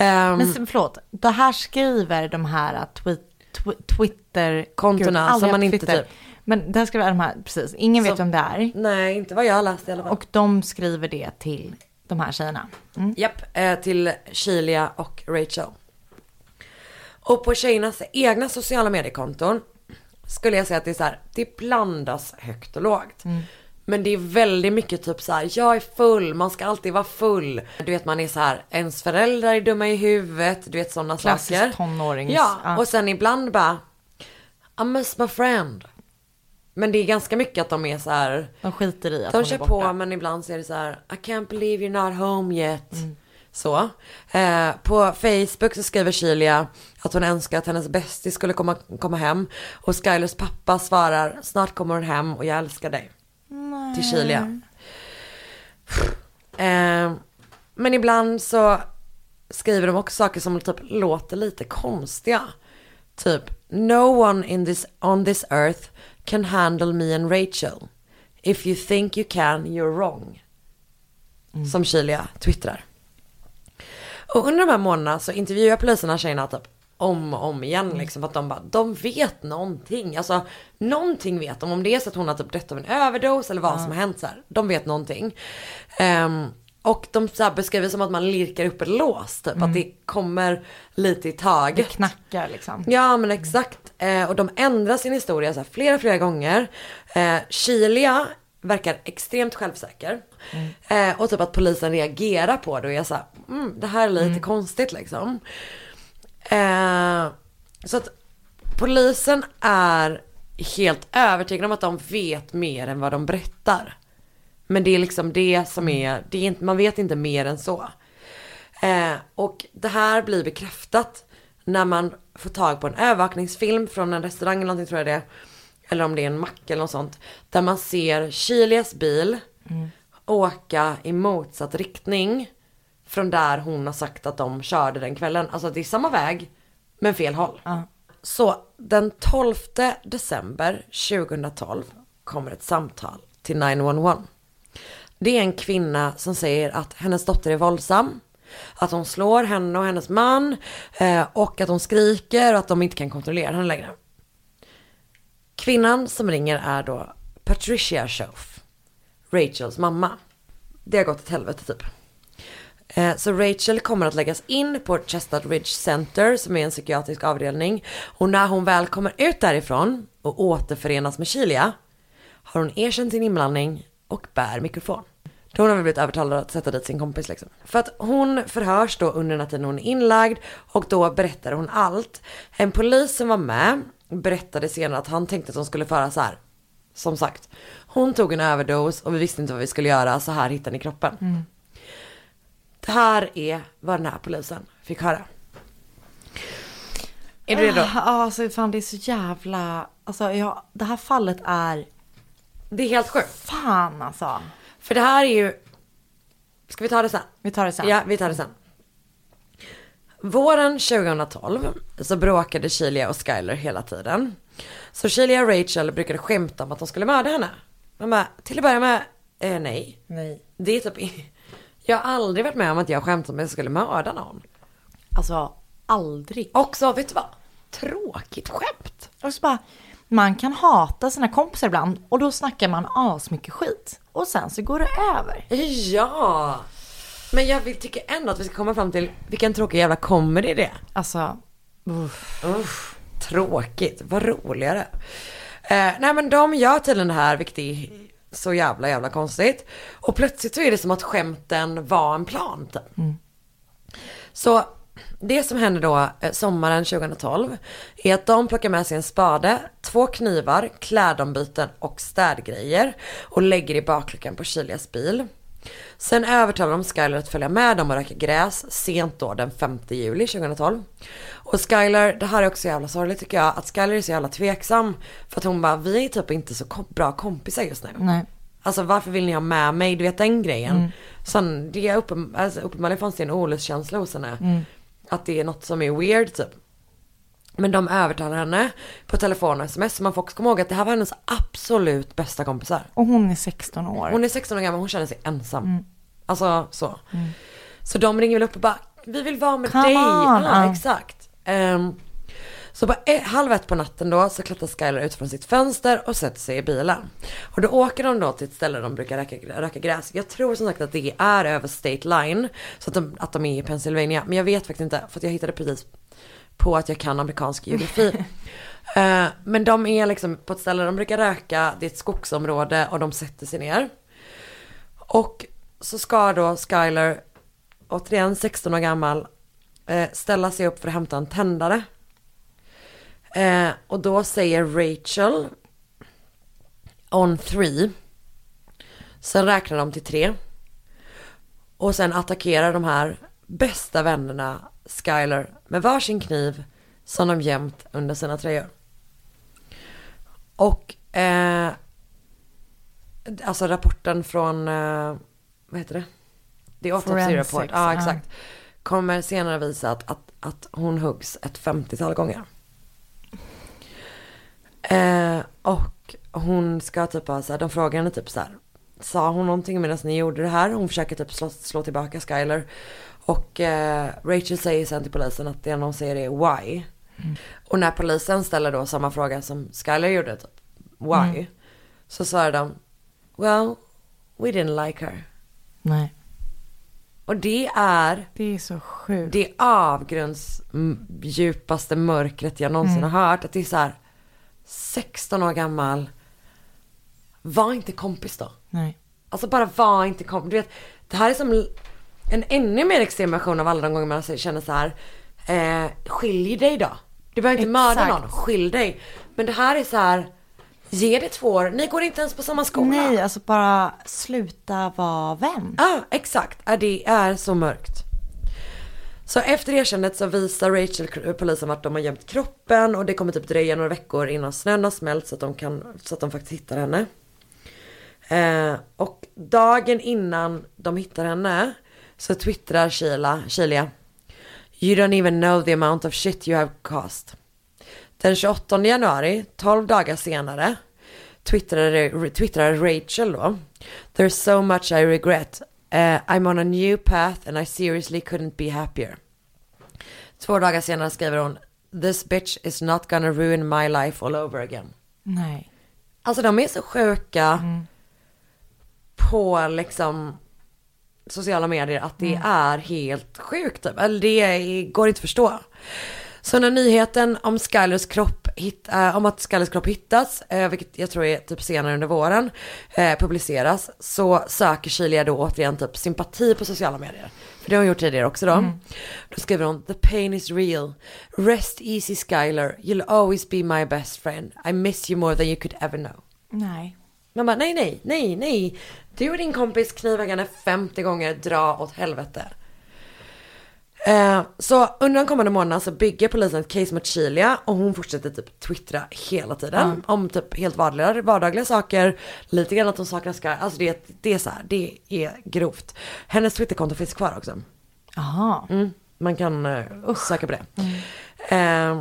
C: Ehm,
D: Men sen, förlåt, det här skriver de här twi twi Twitter...
C: Kontona
D: Gud, aldrig
C: som man inte
D: Twitter.
C: typ-
D: Men det här skriver de här, precis. Ingen vet
C: Som-
D: vem det är.
C: nej, inte vad jag har läst i alla fall.
D: Och de skriver det till de här tjejerna. Mm.
C: Japp, eh, till Shelia och Rachel. Och på tjejernas egna sociala mediekonton skulle jag säga att det är så här, det blandas högt och lågt. Men det är väldigt mycket typ så här, jag är full, man ska alltid vara full. Du vet man är så här, ens föräldrar är dumma i huvudet, du vet sådana
D: Klassisk
C: saker.
D: tonårings-
C: Ja,
D: ja.
C: och sen ibland bara, I miss my friend. Men det är ganska mycket att de är så här,
D: De skiter i att
C: de
D: hon
C: kör
D: är borta.
C: på men ibland så är det så här I can't believe you're not home yet. Så. Eh, på Facebook så skriver Shelia att hon önskar att hennes bästis skulle komma, komma hem. Och Skylers pappa svarar snart kommer hon hem och jag älskar dig. Till Shelia. Eh, men ibland så skriver de också saker som typ låter lite konstiga. Typ, no one in this, on this earth can handle me and Rachel. If you think you can, you're wrong. Som Shelia twittrar. Och under de här månaderna så intervjuar poliserna tjejerna typ om och om igen liksom. För att de bara, de vet någonting. Alltså någonting vet de. Om det är så att hon har typ dött av en överdos eller vad som har hänt så här. De vet någonting. Ehm, och de så beskriver som att man lirkar upp ett lås typ. Att det kommer lite i
D: Det
C: taget.
D: knackar liksom.
C: Ja men exakt. Eh, och de ändrar sin historia så här flera, flera gånger. Eh, verkar extremt självsäker. Eh, och typ att polisen reagerar på det och är så här, mm, det här är lite konstigt liksom. Eh, så att polisen är helt övertygade om att de vet mer än vad de berättar. Men det är liksom det som är, det är inte, man vet inte mer än så. Eh, och det här blir bekräftat när man får tag på en övervakningsfilm från en restaurang eller någonting tror jag det är. Eller om det är en mack eller något sånt. Där man ser Chilias bil åka i motsatt riktning. Från där hon har sagt att de körde den kvällen. Alltså det är samma väg men fel håll. Så den 12 december 2012 kommer ett samtal till 911. Det är en kvinna som säger att hennes dotter är våldsam. Att hon slår henne och hennes man. Eh, och att hon skriker och att de inte kan kontrollera henne längre. Kvinnan som ringer är då Patricia Schoaf. Rachels mamma. Det har gått åt helvete typ. Eh, så Rachel kommer att läggas in på Chestnut Ridge Center som är en psykiatrisk avdelning. Och när hon väl kommer ut därifrån och återförenas med Chilia har hon erkänt sin inblandning och bär mikrofon. Då hon har väl blivit övertalad att sätta dit sin kompis liksom. För att hon förhörs då under den här tiden hon är inlagd och då berättar hon allt. En polis som var med berättade senare att han tänkte att hon skulle föra så här. Som sagt, hon tog en överdos och vi visste inte vad vi skulle göra, så här hittade ni kroppen. Mm. Det här är vad den här polisen fick höra. Är du redo?
D: Ja, alltså fan det är så jävla, alltså ja, det här fallet är,
C: Det är helt sjukt.
D: fan alltså.
C: För det här är ju... Ska vi ta det sen?
D: Vi tar det sen.
C: Ja, vi tar det sen. Våren 2012 så bråkade Chilia och Skyler hela tiden. Så Chilia och Rachel brukade skämta om att de skulle mörda henne. De bara, till att börja med, eh, nej.
D: Nej.
C: Det är typ, jag har aldrig varit med om att jag skämtat om att jag skulle mörda någon.
D: Alltså aldrig.
C: Också, vet du vad? Tråkigt skämt.
D: Och så bara, man kan hata sina kompisar ibland och då snackar man asmycket skit. Och sen så går det över.
C: Ja. Men jag vill, tycker ändå att vi ska komma fram till vilken tråkig jävla comedy det är.
D: Alltså, uff.
C: Usch, tråkigt. Vad roligare. Eh, nej men de gör tydligen det här, vilket är så jävla jävla konstigt. Och plötsligt så är det som att skämten var en plan. typ. Så det som händer då eh, sommaren 2012 är att de plockar med sig en spade, två knivar, klädombyten och städgrejer och lägger i bakluckan på Chilias bil. Sen övertalar de Skylar att följa med dem och röka gräs sent då den 5 juli 2012. Och Skylar, det här är också jävla sorgligt tycker jag, att Skylar är så jävla tveksam. För att hon bara, vi är typ inte så bra kompisar just nu.
D: Nej.
C: Alltså varför vill ni ha med mig? Du vet den grejen. Sen det är uppen, alltså, uppenbarligen fanns det en olustkänsla hos henne. Att det är något som är weird typ. Men de övertalar henne på telefon och sms. Så man får också komma ihåg att det här var hennes absolut bästa kompisar.
D: Och hon är 16 år.
C: Hon är 16 år gammal, hon känner sig ensam. Alltså så. Så de ringer väl upp och bara, vi vill vara med
D: Come
C: dig.
D: on.
C: Ja, exakt. Ehm, så på ett, halv ett på natten då så klättrar Skylar ut från sitt fönster och sätter sig i bilen. Och då åker de då till ett ställe där de brukar röka, röka gräs. Jag tror som sagt att det är över State Line. Så att de, att de är i Pennsylvania. Men jag vet faktiskt inte för att jag hittade precis på att jag kan amerikansk geografi. (laughs) Eh, men de är liksom på ett ställe de brukar röka, det är ett skogsområde och de sätter sig ner. Och så ska då Skyler, återigen 16 år gammal, eh, ställa sig upp för att hämta en tändare. Eh, och då säger Rachel on three. Sen räknar de till tre. Och sen attackerar de här bästa vännerna Skyler med varsin kniv som de gömt under sina tröjor. Och eh, alltså rapporten från, eh, vad heter det? The Autopsy Report,
D: ja.
C: exakt. Kommer senare visa att, att, att hon huggs ett 50-tal gånger. Eh, och hon ska typ ha så här, de frågar henne typ så här. Sa hon någonting medan ni gjorde det här? Hon försöker typ slå, slå tillbaka Skyler. Och eh, Rachel säger sen till polisen att det hon säger är why. Och när polisen ställer då samma fråga som Skyler gjorde, typ why? Så svarar de, well, we didn't like her.
D: Nej.
C: Och det är
D: Det är så sjukt.
C: det avgrunds djupaste mörkret jag någonsin har hört. Att det är så här 16 år gammal. Var inte kompis då.
D: Nej.
C: Alltså bara var inte kompis. Du vet, det här är som en ännu mer extrem version av alla de gånger man alltså känner så här. Eh, skilj dig då. Du behöver inte mörda
D: Exakt.
C: någon, skilj dig. Men det här är så här. Ge det två år, ni går inte ens på samma skola.
D: Nej, alltså bara sluta vara vän.
C: Ja, exakt. Ja, det är så mörkt. Så efter erkännandet så visar Rachel polisen vart de har gömt kroppen och det kommer typ dröja några veckor innan snön har smält så att de, kan, så att de faktiskt hittar henne. Eh, och dagen innan de hittar henne så twittrar Sheila, Sheila You don't even know the amount of shit you have caused. Den 28 januari, 12 dagar senare, twittrade, twittrade Rachel då. There's so much I regret. Uh, I'm on a new path and I seriously couldn't be happier. Två dagar senare skriver hon This bitch is not gonna ruin my life all over again.
D: Nej.
C: Alltså de är så sjuka på liksom sociala medier att det är helt sjukt. Typ. Eller det går inte att förstå. Så när nyheten om Skylers kropp, hit, äh, om att Skylers kropp hittats, äh, vilket jag tror är typ senare under våren, äh, publiceras, så söker Kylia då återigen typ sympati på sociala medier. För det har hon gjort tidigare också då.
D: Mm.
C: Då skriver hon, the pain is real. Rest easy Skyler, you'll always be my best friend. I miss you more than you could ever know.
D: Nej.
C: Man bara, nej, nej, nej, nej. Du och din kompis henne 50 gånger, dra åt helvete. Eh, så under de kommande månaderna så bygger polisen ett case mot Chilia och hon fortsätter typ twittra hela tiden om typ helt vardagliga, vardagliga saker, lite grann att hon saknar Sky, alltså det, det är så här, det är grovt. Hennes twitterkonto finns kvar också.
D: Jaha.
C: Mm, man kan uh, söka på det. Eh,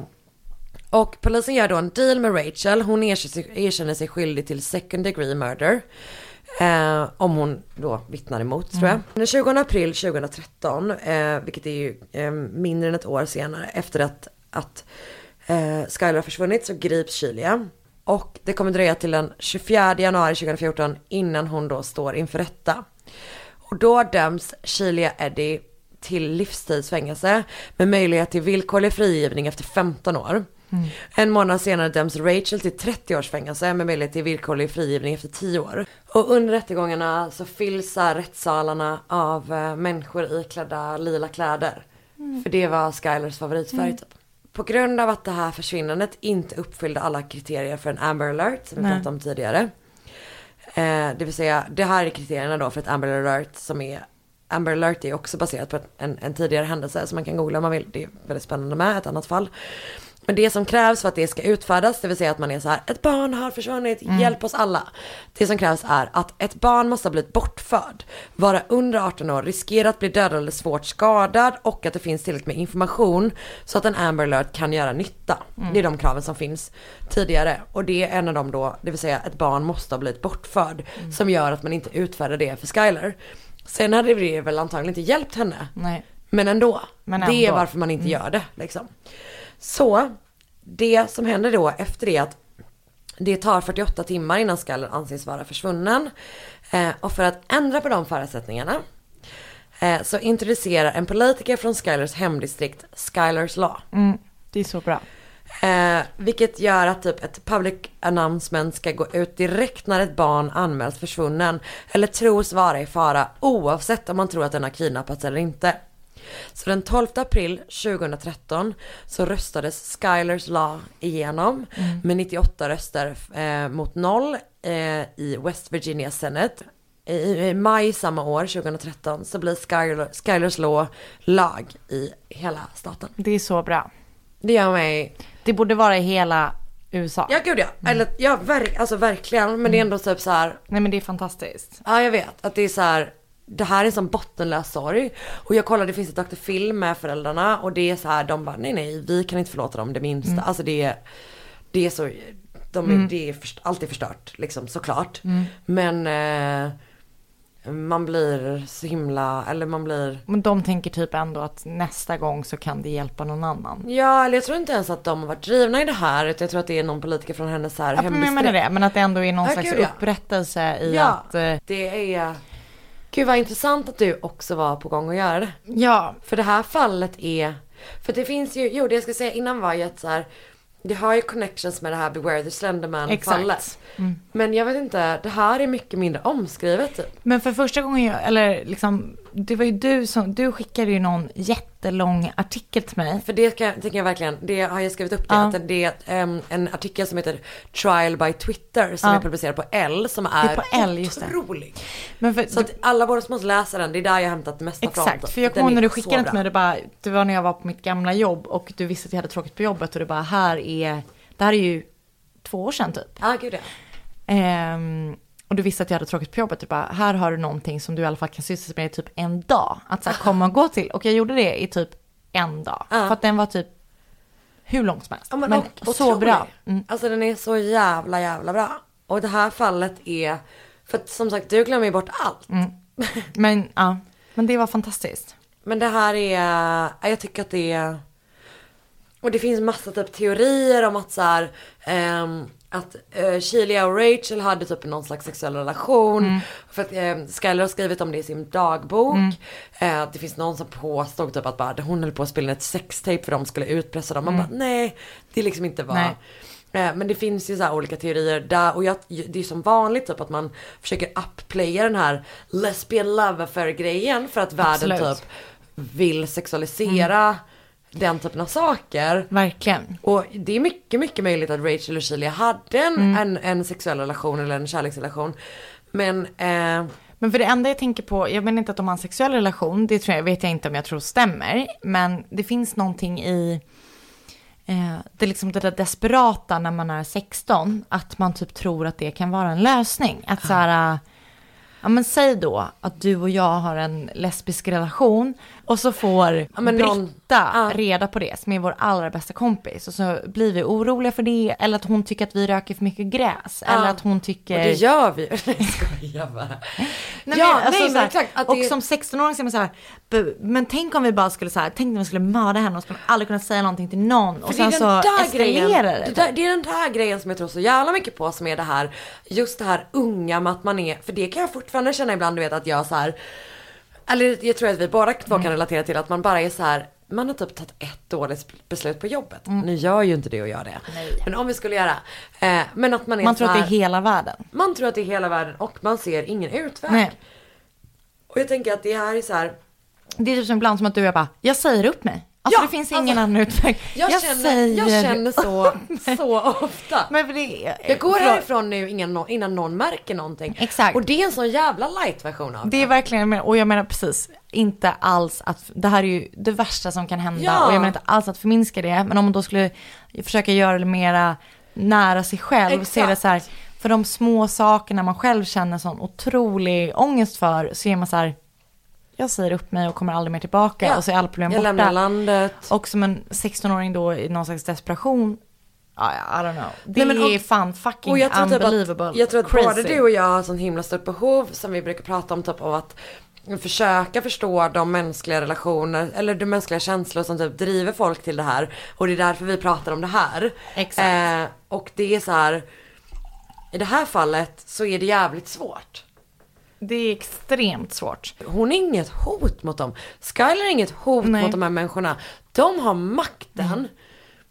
C: och polisen gör då en deal med Rachel. Hon erkänner sig, skyldig till second degree murder. Eh, om hon då vittnar emot tror jag. Den 20 april 2013, eh, vilket är ju eh, mindre än ett år senare efter att, att eh, Skylar har försvunnit så grips Chilia. Och det kommer dröja till den 24 januari 2014 innan hon då står inför rätta. Och då döms Chilia Eddie till livstidsfängelse med möjlighet till villkorlig frigivning efter 15 år. En månad senare döms Rachel till 30 års fängelse med möjlighet till villkorlig frigivning efter 10 år. Och under rättegångarna så fylls rättssalarna av eh, människor iklädda lila kläder. För det var Skylers favoritfärg typ. På grund av att det här försvinnandet inte uppfyllde alla kriterier för en Amber alert som vi pratade om tidigare. Eh, det vill säga, det här är kriterierna då för ett Amber alert som är Amber alert är också baserat på en, en tidigare händelse som man kan googla om man vill. Det är väldigt spännande med ett annat fall. Men det som krävs för att det ska utfärdas, det vill säga att man är så här, ett barn har försvunnit, hjälp oss alla. Det som krävs är att ett barn måste ha blivit bortförd, vara under 18 år, riskera att bli dödad eller svårt skadad och att det finns tillräckligt med information så att en Amber alert kan göra nytta. Det är de kraven som finns tidigare och det är en av dem då, det vill säga ett barn måste ha blivit bortförd som gör att man inte utfärdar det för Skyler. Sen hade det väl antagligen inte hjälpt henne.
D: Nej.
C: Men ändå.
D: Men
C: Det är
D: ändå. Mm.
C: varför man inte gör det liksom. Så det som händer då efter det att det tar 48 timmar innan skallen anses vara försvunnen. Eh, och för att ändra på de förutsättningarna eh, så introducerar en politiker från Skylers hemdistrikt Skylers Law.
D: Mm. Det är så bra.
C: Eh, vilket gör att typ ett public announcement ska gå ut direkt när ett barn anmäls försvunnen eller tros vara i fara oavsett om man tror att den har kidnappats eller inte. Så den 12 april 2013 så röstades Skylers Law igenom med 98 röster eh, mot noll eh, i West Virginia Senate. I, I maj samma år, 2013, så blir Skyler, Skylers Law lag i hela staten.
D: Det är så bra.
C: Det gör mig
D: Det borde vara i hela USA.
C: Ja gud ja, eller ja verk, alltså verkligen men det är ändå typ så här,
D: Nej men det är fantastiskt.
C: ja jag vet att det är så här, det här är sån bottenlös sorg. Och jag kollade, det finns ett Dr. Phil med föräldrarna och det är så här, de bara nej nej vi kan inte förlåta dem det minsta. Alltså det är, det är så, de är, det är först, alltid förstört liksom såklart. Men eh, man blir så himla, eller man blir
D: Men de tänker typ ändå att nästa gång så kan det hjälpa någon annan.
C: Ja, eller jag tror inte ens att de har varit drivna i det här. Utan jag tror att det är någon politiker från hennes här
D: Ja, men
C: hemdistrikt.
D: menar det, men att det ändå är någon
C: Ja,
D: slags
C: gud, ja.
D: upprättelse i
C: Ja,
D: att... eh,
C: det är... Gud vad intressant att du också var på gång att göra det.
D: Ja,
C: För det här fallet är... För det finns ju, jo det jag ska säga innan var ju att så här, det har ju connections med det här Beware the Slenderman fallet. Men jag vet inte, det här är mycket mindre omskrivet typ.
D: men för första gången jag, eller liksom, det var ju du som, du skickade ju någon jättelång artikel till mig.
C: För det kan, tänker jag verkligen, det har jag skrivit upp det,
D: Ja.
C: att det är em, en artikel som heter Trial by Twitter som
D: Ja.
C: är publicerad på L som är,
D: är på L,
C: otrolig.
D: Men för,
C: Så att alla våra måste läsa den, det är där jag har hämtat det mesta.
D: Exakt, för jag kommer ihåg
C: är
D: när du skickade den till mig, det, bara, det var när jag var på mitt gamla jobb och du visste att jag hade tråkigt på jobbet och det bara, här är, det här är ju två år sedan typ.
C: Ja, gud ja.
D: Ehm, och du visste att jag hade tråkigt på jobbet, du bara, här har du någonting som du i alla fall kan sysselsätta med i typ en dag. Att så här, komma och gå till. Och jag gjorde det i typ en dag.
C: Ja.
D: För att den var typ hur lång som helst.
C: Ja, men
D: men
C: och-
D: så
C: otrolig.
D: bra. Mm.
C: Alltså den är så jävla jävla bra. Och det här fallet är, för att som sagt du glömmer ju bort allt.
D: Mm. Men ja, men det var fantastiskt.
C: Men det här är, ja, jag tycker att det är Och det finns massa typ teorier om att så här, ehm, att uh, Sheila och Rachel hade typ någon slags sexuell relation.
D: Mm.
C: För att uh, Skyler har skrivit om det i sin dagbok. Eh, det finns någon som påstod typ att bara, hon höll på att spela ett sextape för de skulle utpressa dem. Man bara nej, det är liksom inte vad.
D: Mm. Nej.
C: Eh, Men det finns ju så olika teorier där och jag, det är som vanligt typ att man försöker upplaya den här lesbian love affair grejen för att världen
D: Absolut.
C: typ vill sexualisera den typen av saker.
D: Verkligen.
C: Och det är mycket, mycket möjligt att Rachel och Sheila hade en,
D: Mm.
C: en, en sexuell relation eller en kärleksrelation. Men eh,
D: Men för det enda jag tänker på, jag menar inte att de har en sexuell relation, det tror jag, vet jag inte om jag tror stämmer. Men det finns någonting i eh, det, är liksom det där desperata när man är 16, att man typ tror att det kan vara en lösning. Att så här, ja men säg då att du och jag har en lesbisk relation och så får
C: någon-
D: Britta
C: Ja.
D: reda på det, som är vår allra bästa kompis. Och så blir vi oroliga för det, eller att hon tycker att vi röker för mycket gräs. Eller att hon tycker...
C: och det gör vi ju. Nej (laughs) jag skojar bara.
D: Nej,
C: Ja,
D: alltså,
C: nej, men exakt,
D: och
C: det-
D: som 16-åring så är man så här, "Bu- men tänk om vi bara skulle så här, tänk om vi skulle mörda henne och skulle aldrig kunna säga någonting till någon och sen så eskalerar
C: det,
D: det.
C: där, det är den där grejen som jag tror så jävla mycket på som är det här, just det här unga med att man är, för det kan jag fortfarande känna ibland du vet att jag så här, eller jag tror att vi båda två
D: Mm.
C: kan relatera till att man bara är så här, man har typ tagit ett dåligt beslut på jobbet. Nu gör ju inte det och gör det.
D: Mm. Nej.
C: Men om vi skulle göra. Eh, men att man är
D: Man tror att det
C: här,
D: är hela världen.
C: man tror att det är hela världen och man ser ingen utväg.
D: Nej.
C: Och jag tänker att det här är så här,
D: Det är typ som ibland som att du och jag bara, jag säger upp mig. Alltså
C: Ja,
D: det finns
C: alltså,
D: ingen annan utväg.
C: jag, känner, jag känner så, (laughs) så ofta.
D: Men det,
C: Jag går
D: förlåt.
C: härifrån nu innan någon, innan någon märker någonting.
D: Exakt.
C: Och det är en sån jävla light version av
D: Det är verkligen, och jag menar precis, inte alls att, det här är ju det värsta som kan hända.
C: Ja.
D: Och jag menar inte alls att förminska det, men om man då skulle försöka göra det mera nära sig själv, så är det
C: Exakt.
D: så här, för de små sakerna man själv känner sån otrolig ångest för, så är man så här, jag säger upp mig och kommer aldrig mer tillbaka
C: Ja.
D: och så är alla problem
C: Jag lämnar
D: borta.
C: landet.
D: Och som en 16-åring då i någon slags desperation, I don't know. Det
C: Nej, men och-
D: är fan fucking
C: Och jag tror, typ
D: unbelievable.
C: att, jag tror att
D: Crazy.
C: både du och jag har sån himla stort behov som vi brukar prata om typ av att försöka förstå de mänskliga relationer eller de mänskliga känslor som typ driver folk till det här. Och det är därför vi pratar om det här.
D: Exakt.
C: Eh, och det är så här. I det här fallet så är det jävligt svårt.
D: Det är extremt svårt.
C: Hon är inget hot mot dem. Skyler är inget hot
D: Nej.
C: mot de här människorna. De har makten.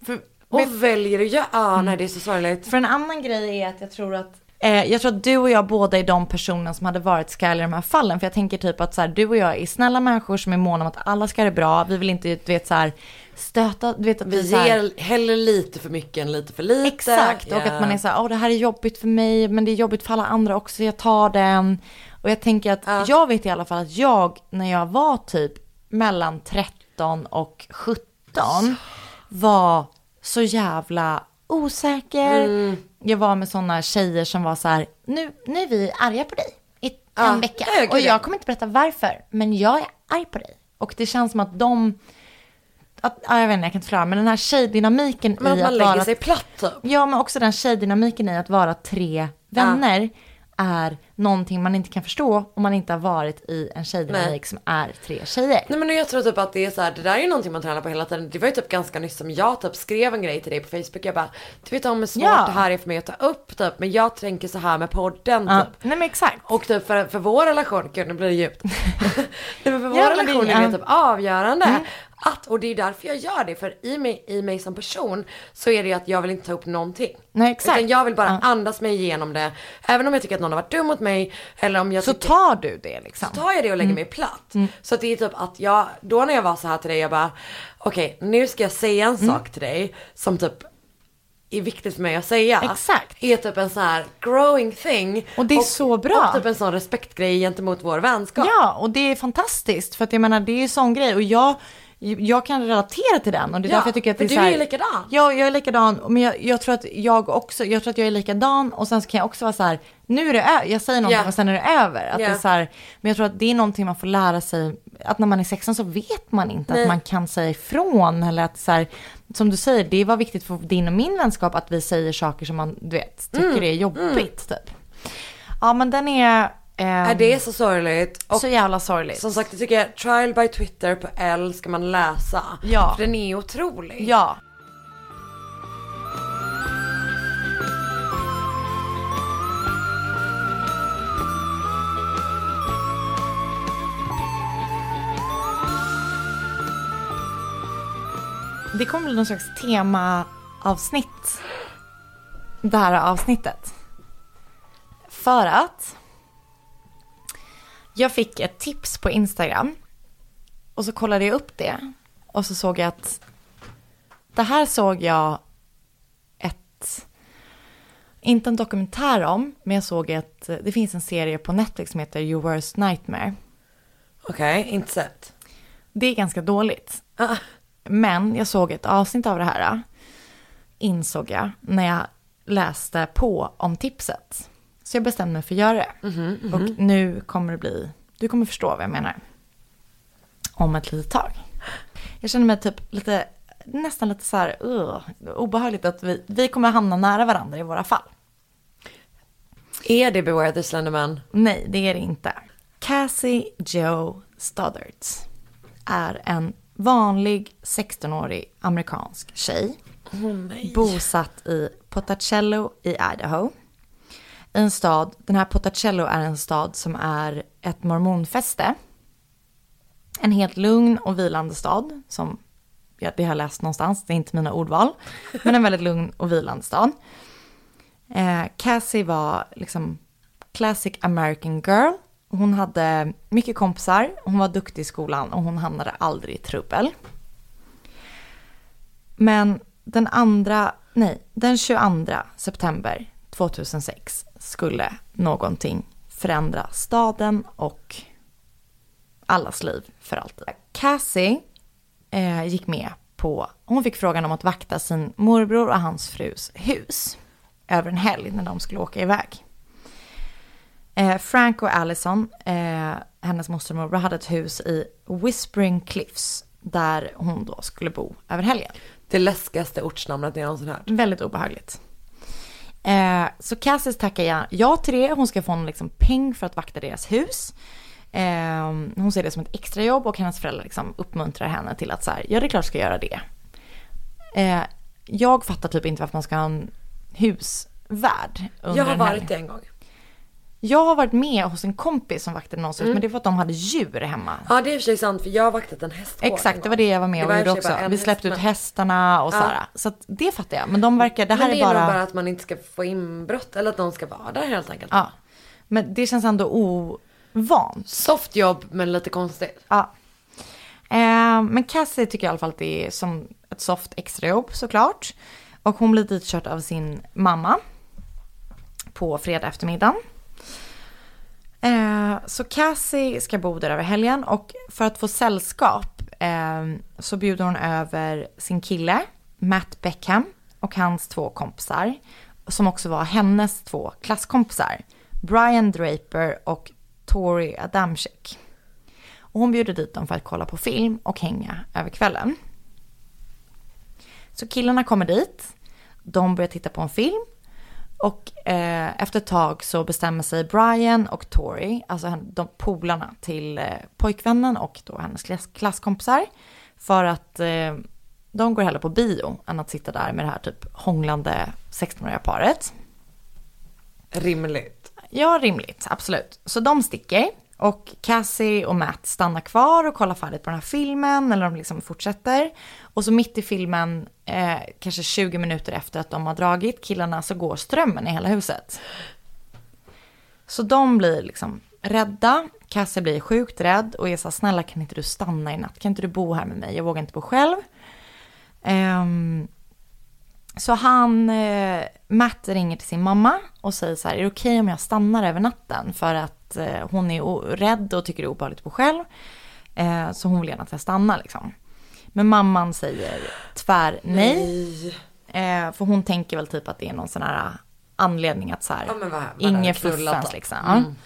D: För,
C: Och väljer att göra, ah, nej det är så sorgligt.
D: För en annan grej är att jag tror att eh, jag tror att du och jag båda är de personerna som hade varit Skyler i de här fallen. För jag tänker typ att så här, du och jag är snälla människor som är måna om att alla ska ha det bra. Vi vill inte, du vet så här, stöta, du vet att
C: Vi
D: vi, så här,
C: ger hellre lite för mycket än lite för lite.
D: Exakt, och
C: Ja.
D: att man är så här, åh det här är jobbigt för mig, men det är jobbigt för alla andra också, jag tar den. Och jag tänker att,
C: Ja.
D: jag vet i alla fall att jag, när jag var typ mellan 13 och 17, var så jävla osäker.
C: Mm.
D: Jag var med sådana tjejer som var så här, nu, nu är vi arga på dig i
C: Ja,
D: en vecka.
C: ja, gud,
D: och
C: ja.
D: jag kommer inte berätta varför, men jag är arg på dig. Och det känns som att de, att, ja, jag vet inte, jag kan inte förklara, men den här tjejdynamiken
C: Men att
D: i
C: man
D: att
C: lägger
D: vara
C: sig platt typ.
D: Ja, men också den tjejdynamiken i att vara tre vänner är någonting man inte kan förstå om man inte har varit i en tjejdynamik som är tre tjejer.
C: Nej men jag tror typ att det är så här, det där är ju någonting man tränar på hela tiden. Det var ju typ ganska nyss som jag typ skrev en grej till dig på Facebook. Jag bara, du vet om hur svårt
D: Ja.
C: det här är för mig att ta upp typ. Men jag tänker så här med podden
D: Ja,
C: typ.
D: nej men exakt.
C: Och typ för, för vår relation, gud nu blir det djupt. (laughs) Nej, men för vår
D: Ja,
C: relation är det.
D: Mm.
C: typ avgörande. Att, och det är därför jag gör det, för i mig, i mig som person så är det ju att jag vill inte ta upp någonting.
D: Nej, exakt.
C: Utan jag vill bara
D: Ja.
C: andas mig igenom det. Även om jag tycker att någon har varit dum mot mig, eller om jag
D: Så
C: tycker,
D: tar du det liksom.
C: tar jag det och lägger mig platt. Så att det är typ att jag, då när jag var så här till dig, jag bara, okej nu ska jag säga en sak till dig som typ är viktigt för mig att säga.
D: Exakt.
C: Är typ en så här growing thing.
D: Och det är så bra.
C: Och typ en sån respektgrej gentemot vår vänskap.
D: Ja, och det är fantastiskt för att jag menar det är ju sån grej och jag, jag kan relatera till den och det är
C: Ja,
D: därför jag tycker att det är
C: du
D: så
C: är
D: här,
C: ju likadan.
D: Ja, jag är likadan, men jag, jag tror att jag också, jag tror att jag är likadan och sen kan jag också vara så här, nu är det över, jag säger någonting
C: Ja.
D: och sen är det över. Att
C: Ja.
D: det är så här, men jag tror att det är någonting man får lära sig, att när man är 16 så vet man inte
C: Nej.
D: att man kan säga ifrån eller att så här, som du säger, det var viktigt för din och min vänskap att vi säger saker som man, du vet, tycker
C: Mm.
D: är jobbigt typ. Ja, men den är, Um,
C: är ehm, det så sorgligt? Och
D: så jävla sorgligt.
C: Som sagt, jag tycker trial by Twitter på L ska man läsa.
D: Ja.
C: För den är otrolig.
D: Ja. Det kommer bli någon slags temaavsnitt. Det här avsnittet. För att jag fick ett tips på Instagram. Och så kollade jag upp det. Och så såg jag att det här såg jag ett, inte en dokumentär om, men jag såg att det finns en serie på Netflix som heter Your Worst Nightmare.
C: Okej, okay, inte sett.
D: Det är ganska dåligt. Ah. Men jag såg ett avsnitt av det här, insåg jag, när jag läste på om tipset. Så jag bestämde mig för att göra det. Mm -hmm, mm -hmm. Och nu kommer det bli, du kommer förstå vad jag menar. Om ett litet tag. Jag känner mig typ lite, nästan lite så här, uh, obehagligt att vi, vi kommer hamna nära varandra i våra fall.
C: Är det Beware the Slenderman?
D: Nej, det är det inte. Cassie Joe Stoddards är en vanlig 16-årig amerikansk tjej.
C: Oh,
D: bosatt i Potacello i Idaho. En stad, den här Potacello är en stad som är ett mormonfäste. En helt lugn och vilande stad som ja, det har jag läst någonstans, det är inte mina ordval. Men en väldigt lugn och vilande stad. Eh, Cassie var liksom classic American girl. Hon hade mycket kompisar, hon var duktig i skolan och hon hamnade aldrig i trubbel. Men den andra, nej, den 22 september 2006 skulle någonting förändra staden och allas liv för alltid. Cassie eh, gick med på, hon fick frågan om att vakta sin morbror och hans frus hus över en helg när de skulle åka iväg. Eh, Frank och Allison, eh, hennes moster och morbror, hade ett hus i Whispering Cliffs där hon då skulle bo över helgen.
C: Det läskigaste ortsnamnet jag någonsin hört.
D: Väldigt obehagligt. Eh, så Cassis tackar ja till det. Hon ska få en liksom peng för att vakta deras hus. Eh, hon ser det som ett extrajobb och hennes föräldrar liksom uppmuntrar henne till att så här, ja det är klart jag ska göra det. Eh, jag fattar typ inte varför man ska ha en husvärd.
C: Jag har varit det en gång.
D: Jag har varit med hos en kompis som vaktade någons hus, mm. men det för att de hade djur hemma.
C: Ja, det är i och för sig sant, för jag har vaktat en hästgård.
D: Exakt, det var det jag var med och gjorde också. Vi släppte ut hästarna och ja. sådär. Så att det fattar jag. Men de verkar, det här
C: men
D: är bara...
C: Det är bara att man inte ska få inbrott, eller att de ska vara där helt enkelt.
D: Ja. Men det känns ändå ovant.
C: Soft jobb, men lite konstigt.
D: Ja. Eh, men Cassie tycker i alla fall att det är som ett soft extrajobb såklart. Och hon blir ditkörd av sin mamma på fredag eftermiddag. Eh, så Cassie ska bo där över helgen och för att få sällskap eh, så bjuder hon över sin kille Matt Beckham och hans två kompisar som också var hennes två klasskompisar. Brian Draper och Tori Adamczyk. Och hon bjuder dit dem för att kolla på film och hänga över kvällen. Så killarna kommer dit. De börjar titta på en film och eh, efter ett tag så bestämmer sig Brian och Tori, alltså de polarna till eh, pojkvännen och då hennes klass klasskompisar, för att eh, de går hellre på bio än att sitta där med det här typ hånglande 16-åriga paret.
C: Rimligt.
D: Ja, rimligt, absolut. Så de sticker. Och Cassie och Matt stannar kvar och kollar färdigt på den här filmen, eller de liksom fortsätter. Och så mitt i filmen, eh, kanske 20 minuter efter att de har dragit killarna, så går strömmen i hela huset. Så de blir liksom rädda. Cassie blir sjukt rädd och är så snälla kan inte du stanna i natt? Kan inte du bo här med mig? Jag vågar inte bo själv. Um, så han, eh, Matt ringer till sin mamma och säger så här, är det okej okay om jag stannar över natten? För att eh, hon är rädd och tycker det är obehagligt att bo själv. Eh, så hon vill gärna att jag stannar liksom. Men mamman säger tvär nej. nej. för hon tänker väl typ att det är någon sån här anledning att så här,
C: ja,
D: inget fuffens liksom.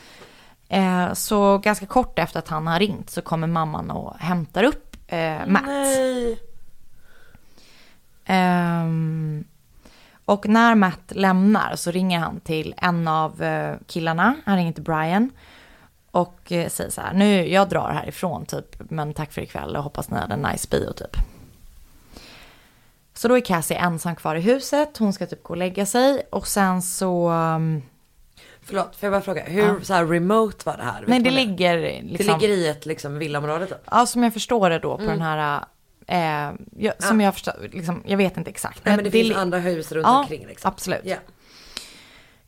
D: Mm. så ganska kort efter att han har ringt så kommer mamman och hämtar upp Matt.
C: Nej.
D: Um, och när Matt lämnar så ringer han till en av uh, killarna, han ringer till Brian. Och uh, säger så här, nu jag drar härifrån typ, men tack för ikväll och hoppas ni hade en nice bio typ. Så då är Cassie ensam kvar i huset, hon ska typ gå och lägga sig och sen så... Um,
C: Förlåt, får jag bara fråga, hur ja. så här remote var det här?
D: Nej, det ligger
C: liksom... Det ligger i ett liksom villaområde typ?
D: Ja, som jag förstår det då på mm. den här Eh, jag, som jag förstår, liksom, jag vet inte exakt.
C: Nej men det, finns
D: li-
C: andra hus runt
D: Ja,
C: omkring liksom.
D: absolut.
C: Ja.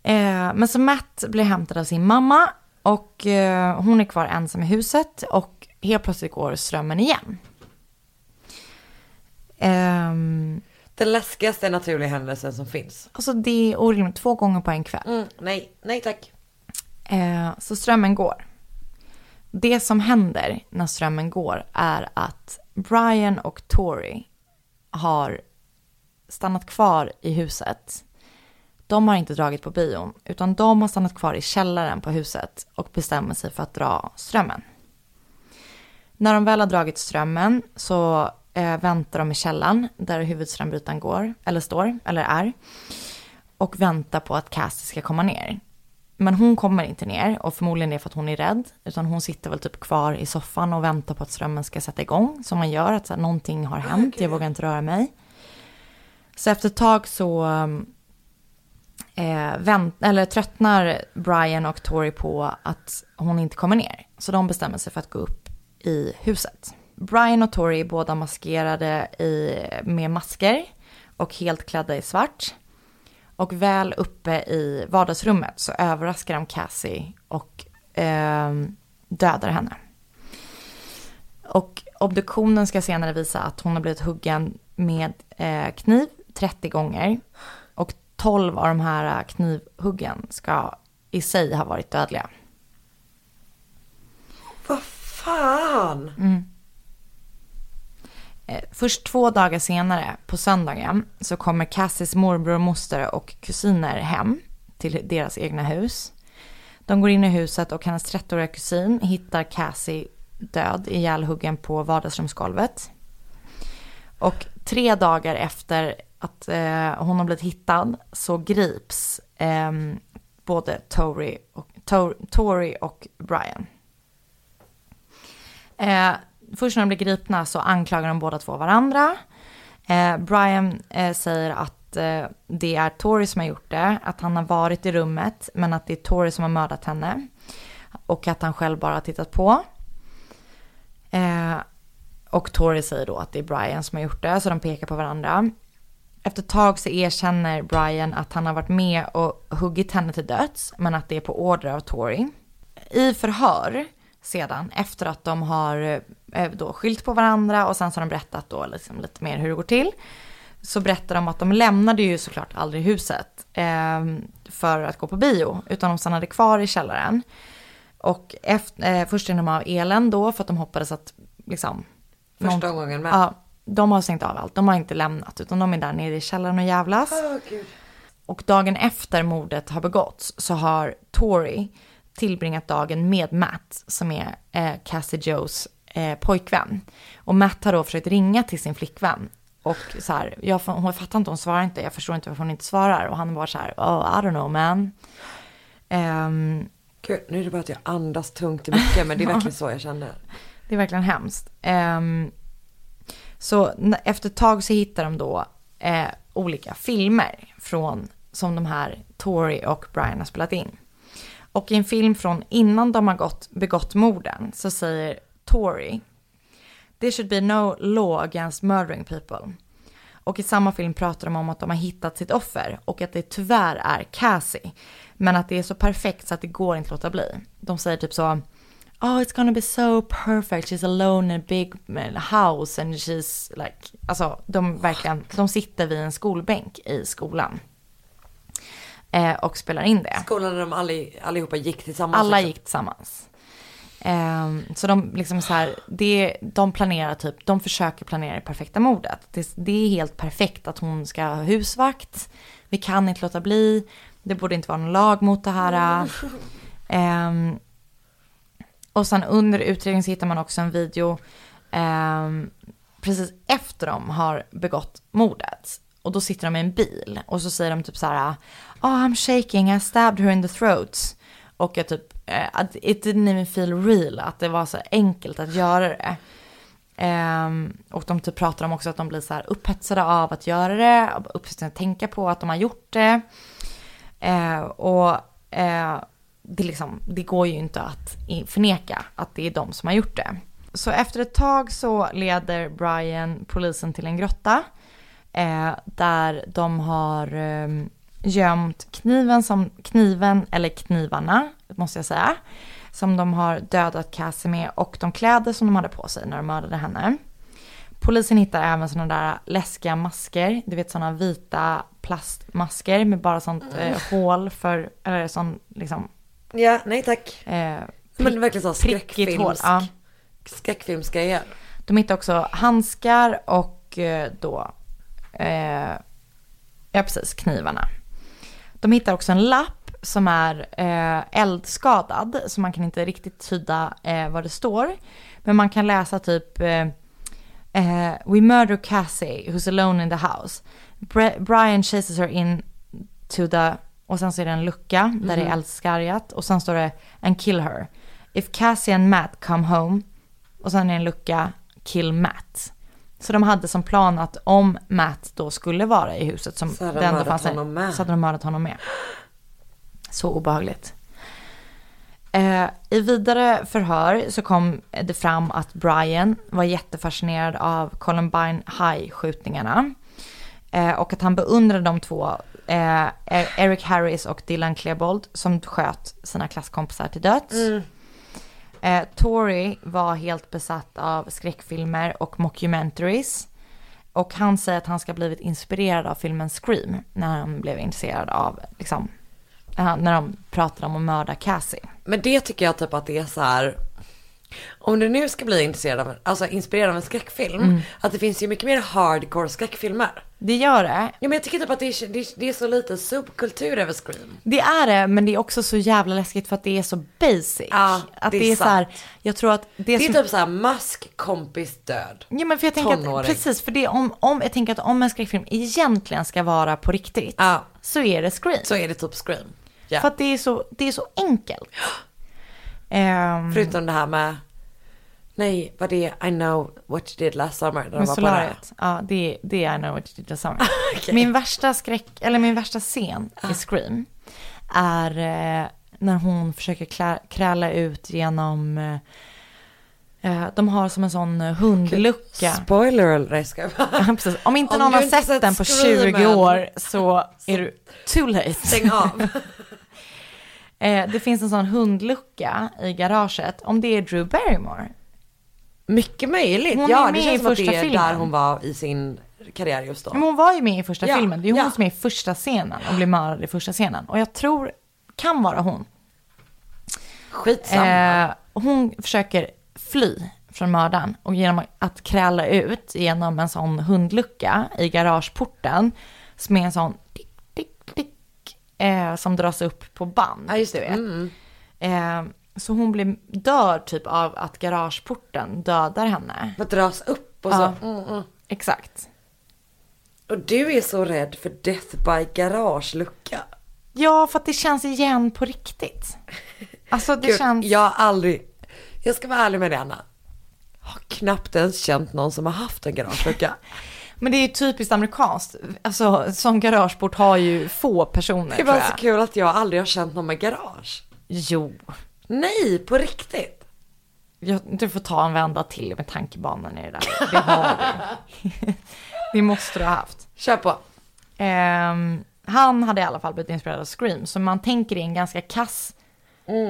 D: Eh, men så Matt blir hämtad av sin mamma och eh, hon är kvar ensam i huset och helt plötsligt går strömmen igen. Ehm,
C: Den läskigaste naturliga händelsen som finns.
D: alltså det är orimligt, två gånger på en kväll.
C: Mm, nej, nej tack.
D: Eh, så strömmen går. Det som händer när strömmen går är att Brian och Tori har stannat kvar i huset. De har inte dragit på bion, utan de har stannat kvar i källaren på huset och bestämmer sig för att dra strömmen. När de väl har dragit strömmen så eh, väntar de i källaren där huvudströmbrytaren går, eller står, eller är. Och väntar på att Cassie ska komma ner. Men hon kommer inte ner och förmodligen är det för att hon är rädd. Utan hon sitter väl typ kvar i soffan och väntar på att strömmen ska sätta igång. Som man gör, att så här, någonting har hänt, jag vågar inte röra mig. Så efter ett tag så eh, vänt, eller tröttnar Brian och Tori på att hon inte kommer ner. Så de bestämmer sig för att gå upp i huset. Brian och Tori är båda maskerade i, med masker och helt klädda i svart. Och väl uppe i vardagsrummet så överraskar de Cassie och eh, dödar henne. Och obduktionen ska senare visa att hon har blivit huggen med eh, kniv 30 gånger. Och 12 av de här knivhuggen ska i sig ha varit dödliga.
C: Vad fan!
D: Eh, Eh, först två dagar senare, på söndagen, så kommer Cassis morbror, moster och kusiner hem till deras egna hus. De går in i huset och hennes 30-åriga kusin hittar Cassie död, ihjälhuggen på vardagsrumsgolvet. Och tre dagar efter att eh, hon har blivit hittad så grips eh, både Tori och, Tor, Tori och Brian. Eh, först när de blir gripna så anklagar de båda två varandra. Eh, Brian eh, säger att eh, det är Tori som har gjort det, att han har varit i rummet men att det är Tori som har mördat henne. Och att han själv bara har tittat på. Eh, och Tori säger då att det är Brian som har gjort det, så de pekar på varandra. Efter ett tag så erkänner Brian att han har varit med och huggit henne till döds, men att det är på order av Tori. I förhör sedan, efter att de har eh, då skilt på varandra och sen så har de berättat då liksom lite mer hur det går till. Så berättar de att de lämnade ju såklart aldrig huset eh, för att gå på bio, utan de stannade kvar i källaren. Och efter, eh, först de av elen då för att de hoppades att liksom...
C: Första
D: någon-
C: gången med.
D: Ja, de har stängt av allt. De har inte lämnat utan de är där nere i källaren och jävlas.
C: Gud.
D: Och dagen efter mordet har begåtts så har Tori tillbringat dagen med Matt som är eh, Cassie Joes eh, pojkvän. Och Matt har då försökt ringa till sin flickvän. Och så här, jag, hon fattar inte, hon svarar inte, jag förstår inte varför hon inte svarar. Och han var så här, oh I don't know man. Ehm,
C: Gud, nu är det bara att jag andas tungt i mycket, men det är (laughs) verkligen så jag känner.
D: Det är verkligen hemskt. Ehm, så efter ett tag så hittar de då eh, olika filmer från, som de här Tori och Brian har spelat in. Och i en film från innan de har gått, begått morden så säger Tori There should be no law against murdering people. Och i samma film pratar de om att de har hittat sitt offer och att det tyvärr är Cassie. Men att det är så perfekt så att det går inte att låta bli. De säger typ så Oh it's gonna be so perfect, she's alone in a big eh, house and she's like, alltså de verkligen, de sitter vid en skolbänk i skolan. Eh, och spelar in det.
C: Skolan där de alli, allihopa gick tillsammans.
D: Alla
C: liksom.
D: gick tillsammans. Ehm, så de liksom så här, det, de planerar typ, de försöker planera det perfekta mordet. Det, det är helt perfekt att hon ska ha husvakt. Vi kan inte låta bli. Det borde inte vara någon lag mot det här. (laughs) Ehm, och sen under utredningen så hittar man också en video ehm, precis efter de har begått mordet. Och då sitter de i en bil och så säger de typ så här, oh I'm shaking, I stabbed her in the throat. Och jag typ, eh, att it didn't even feel real, att det var så enkelt att göra det. Um, och de typ pratar om också att de blir så här upphetsade av att göra det, upphetsade att tänka på att de har gjort det. Uh, och uh, det, liksom, det går ju inte att förneka att det är de som har gjort det. Så efter ett tag så leder Brian polisen till en grotta eh, där de har eh, gömt kniven som kniven eller knivarna måste jag säga som de har dödat Cassie med och de kläder som de hade på sig när de mördade henne. Polisen hittar även sådana där läskiga masker, du vet sådana vita plastmasker med bara sånt eh, hål för, eller sån liksom.
C: Ja, nej tack.
D: Eh,
C: Men verkligen så
D: hål.
C: skräckfilmsk,
D: Ja.
C: skräckfilmsgrejer.
D: De hittar också handskar och eh, då, eh, ja precis, knivarna. De hittar också en lapp som är eh, eldskadad, så man kan inte riktigt tyda eh, vad det står. Men man kan läsa typ eh, eh, We murder Cassie who's alone in the house. Bri- Brian chases her in to the, och sen så är det en lucka där det är eldskargat och sen står det and kill her. If Cassie and Matt come home och sen är det en lucka kill Matt. Så de hade som plan att om Matt då skulle vara i huset som
C: Så hade de
D: det
C: mördat
D: fanns
C: med.
D: så hade de mördat honom med. Så obehagligt. Eh, I vidare förhör så kom det fram att Brian var jättefascinerad av Columbine High-skjutningarna. Eh, och att han beundrade de två, eh, Eric Harris och Dylan Klebold, som sköt sina klasskompisar till döds. Eh, Tori var helt besatt av skräckfilmer och mockumentaries. Och han säger att han ska blivit inspirerad av filmen Scream när han blev intresserad av, liksom, när de pratade om att mörda Cassie.
C: Men det tycker jag typ att det är så här. Om du nu ska bli intresserad av, alltså inspirerad av en skräckfilm.
D: Mm.
C: Att det finns ju mycket mer hardcore skräckfilmer.
D: Det gör det.
C: Ja men jag tycker typ att det är, det är, det är så lite subkultur över Scream.
D: Det är det, men det är också så jävla läskigt för att det är så basic.
C: Ja,
D: att
C: det
D: det
C: är
D: är, så här,
C: sant.
D: jag tror att det,
C: Det är
D: som...
C: typ så här mask, kompis, död.
D: Ja men för jag tänker att,
C: tonåring.
D: precis, för det om, om, jag tänker att om en skräckfilm egentligen ska vara på riktigt,
C: Ja.
D: så är det Scream.
C: Så är det typ Scream. Ja.
D: För att det är så, det är så enkelt. Ehm, (gasps)
C: Förutom det här med, nej vad det är I know what you did last summer. När de var
D: solariet. Ja, det, det är I know what you did last summer. Min värsta skräck, eller min värsta scen i Scream är eh, när hon försöker klä, kräla ut genom, eh, eh, de har som en sån hundlucka.
C: Spoiler jag (laughs)
D: Ja. Om inte
C: Om
D: någon har sett,
C: sett
D: den på
C: Scream
D: 20
C: än,
D: år så är du too late.
C: Stäng av. (laughs) (laughs)
D: Det finns en sån hundlucka i garaget. Om det är Drew Barrymore.
C: Mycket möjligt.
D: Hon är
C: ja, det
D: med
C: känns
D: i
C: som att det
D: första
C: är
D: filmen.
C: där hon var i sin karriär just då.
D: Men hon var ju med i första
C: Ja,
D: filmen. Det är hon
C: ja.
D: som är i första scenen och blir mördad i första scenen. Och jag tror, kan vara hon.
C: Skitsamma.
D: Eh, hon försöker fly från mördaren och genom att kräla ut genom en sån hundlucka i garageporten som är en sån tick, tick, tick, eh, som dras upp på band.
C: ja, just det.
D: du vet.
C: Mm.
D: Eh, så hon blir dör typ av att garageporten dödar henne.
C: Vad dras upp och så. Mm, mm.
D: Exakt.
C: Och du är så rädd för Death by Garage-lucka.
D: Ja, för att det känns igen på riktigt. Alltså det
C: Gud,
D: känns...
C: Jag har aldrig, jag ska vara ärlig med dig Anna. Har knappt ens känt någon som har haft en garagelucka. (laughs)
D: Men det är ju typiskt amerikanskt. Alltså sån garageport har ju få personer
C: Det
D: tror
C: var så kul att jag aldrig har känt någon med garage.
D: Jo.
C: Nej, på riktigt.
D: Jag, du får ta en vända till med tankebanan i det där. Det har du. (laughs) det måste du ha haft.
C: Kör på.
D: Ehm, han hade i alla fall blivit inspirerad av Scream, så man tänker är en ganska kass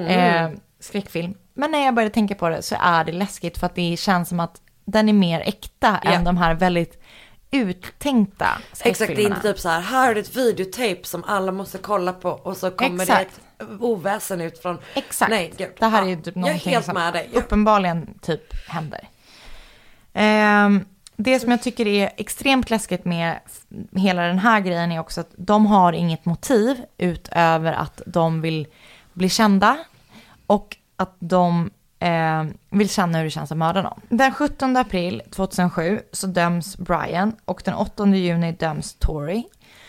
D: eh, skräckfilm. Men när jag började tänka på det så är det läskigt för att det känns som att den är mer äkta
C: Ja.
D: än de här väldigt uttänkta
C: Exakt, det är inte typ så här, här är ett videotape som alla måste kolla på och så kommer
D: Exakt.
C: det ett oväsen ut från...
D: Exakt.
C: Nej, gud.
D: Det här är
C: Ja,
D: ju typ
C: är
D: någonting som
C: dig. Ja.
D: uppenbarligen typ händer. Ehm, det som jag tycker är extremt läskigt med hela den här grejen är också att de har inget motiv utöver att de vill bli kända och att de eh, vill känna hur det känns att mörda någon. Den 17 april 2007 så döms Brian och den 8 juni döms Tori.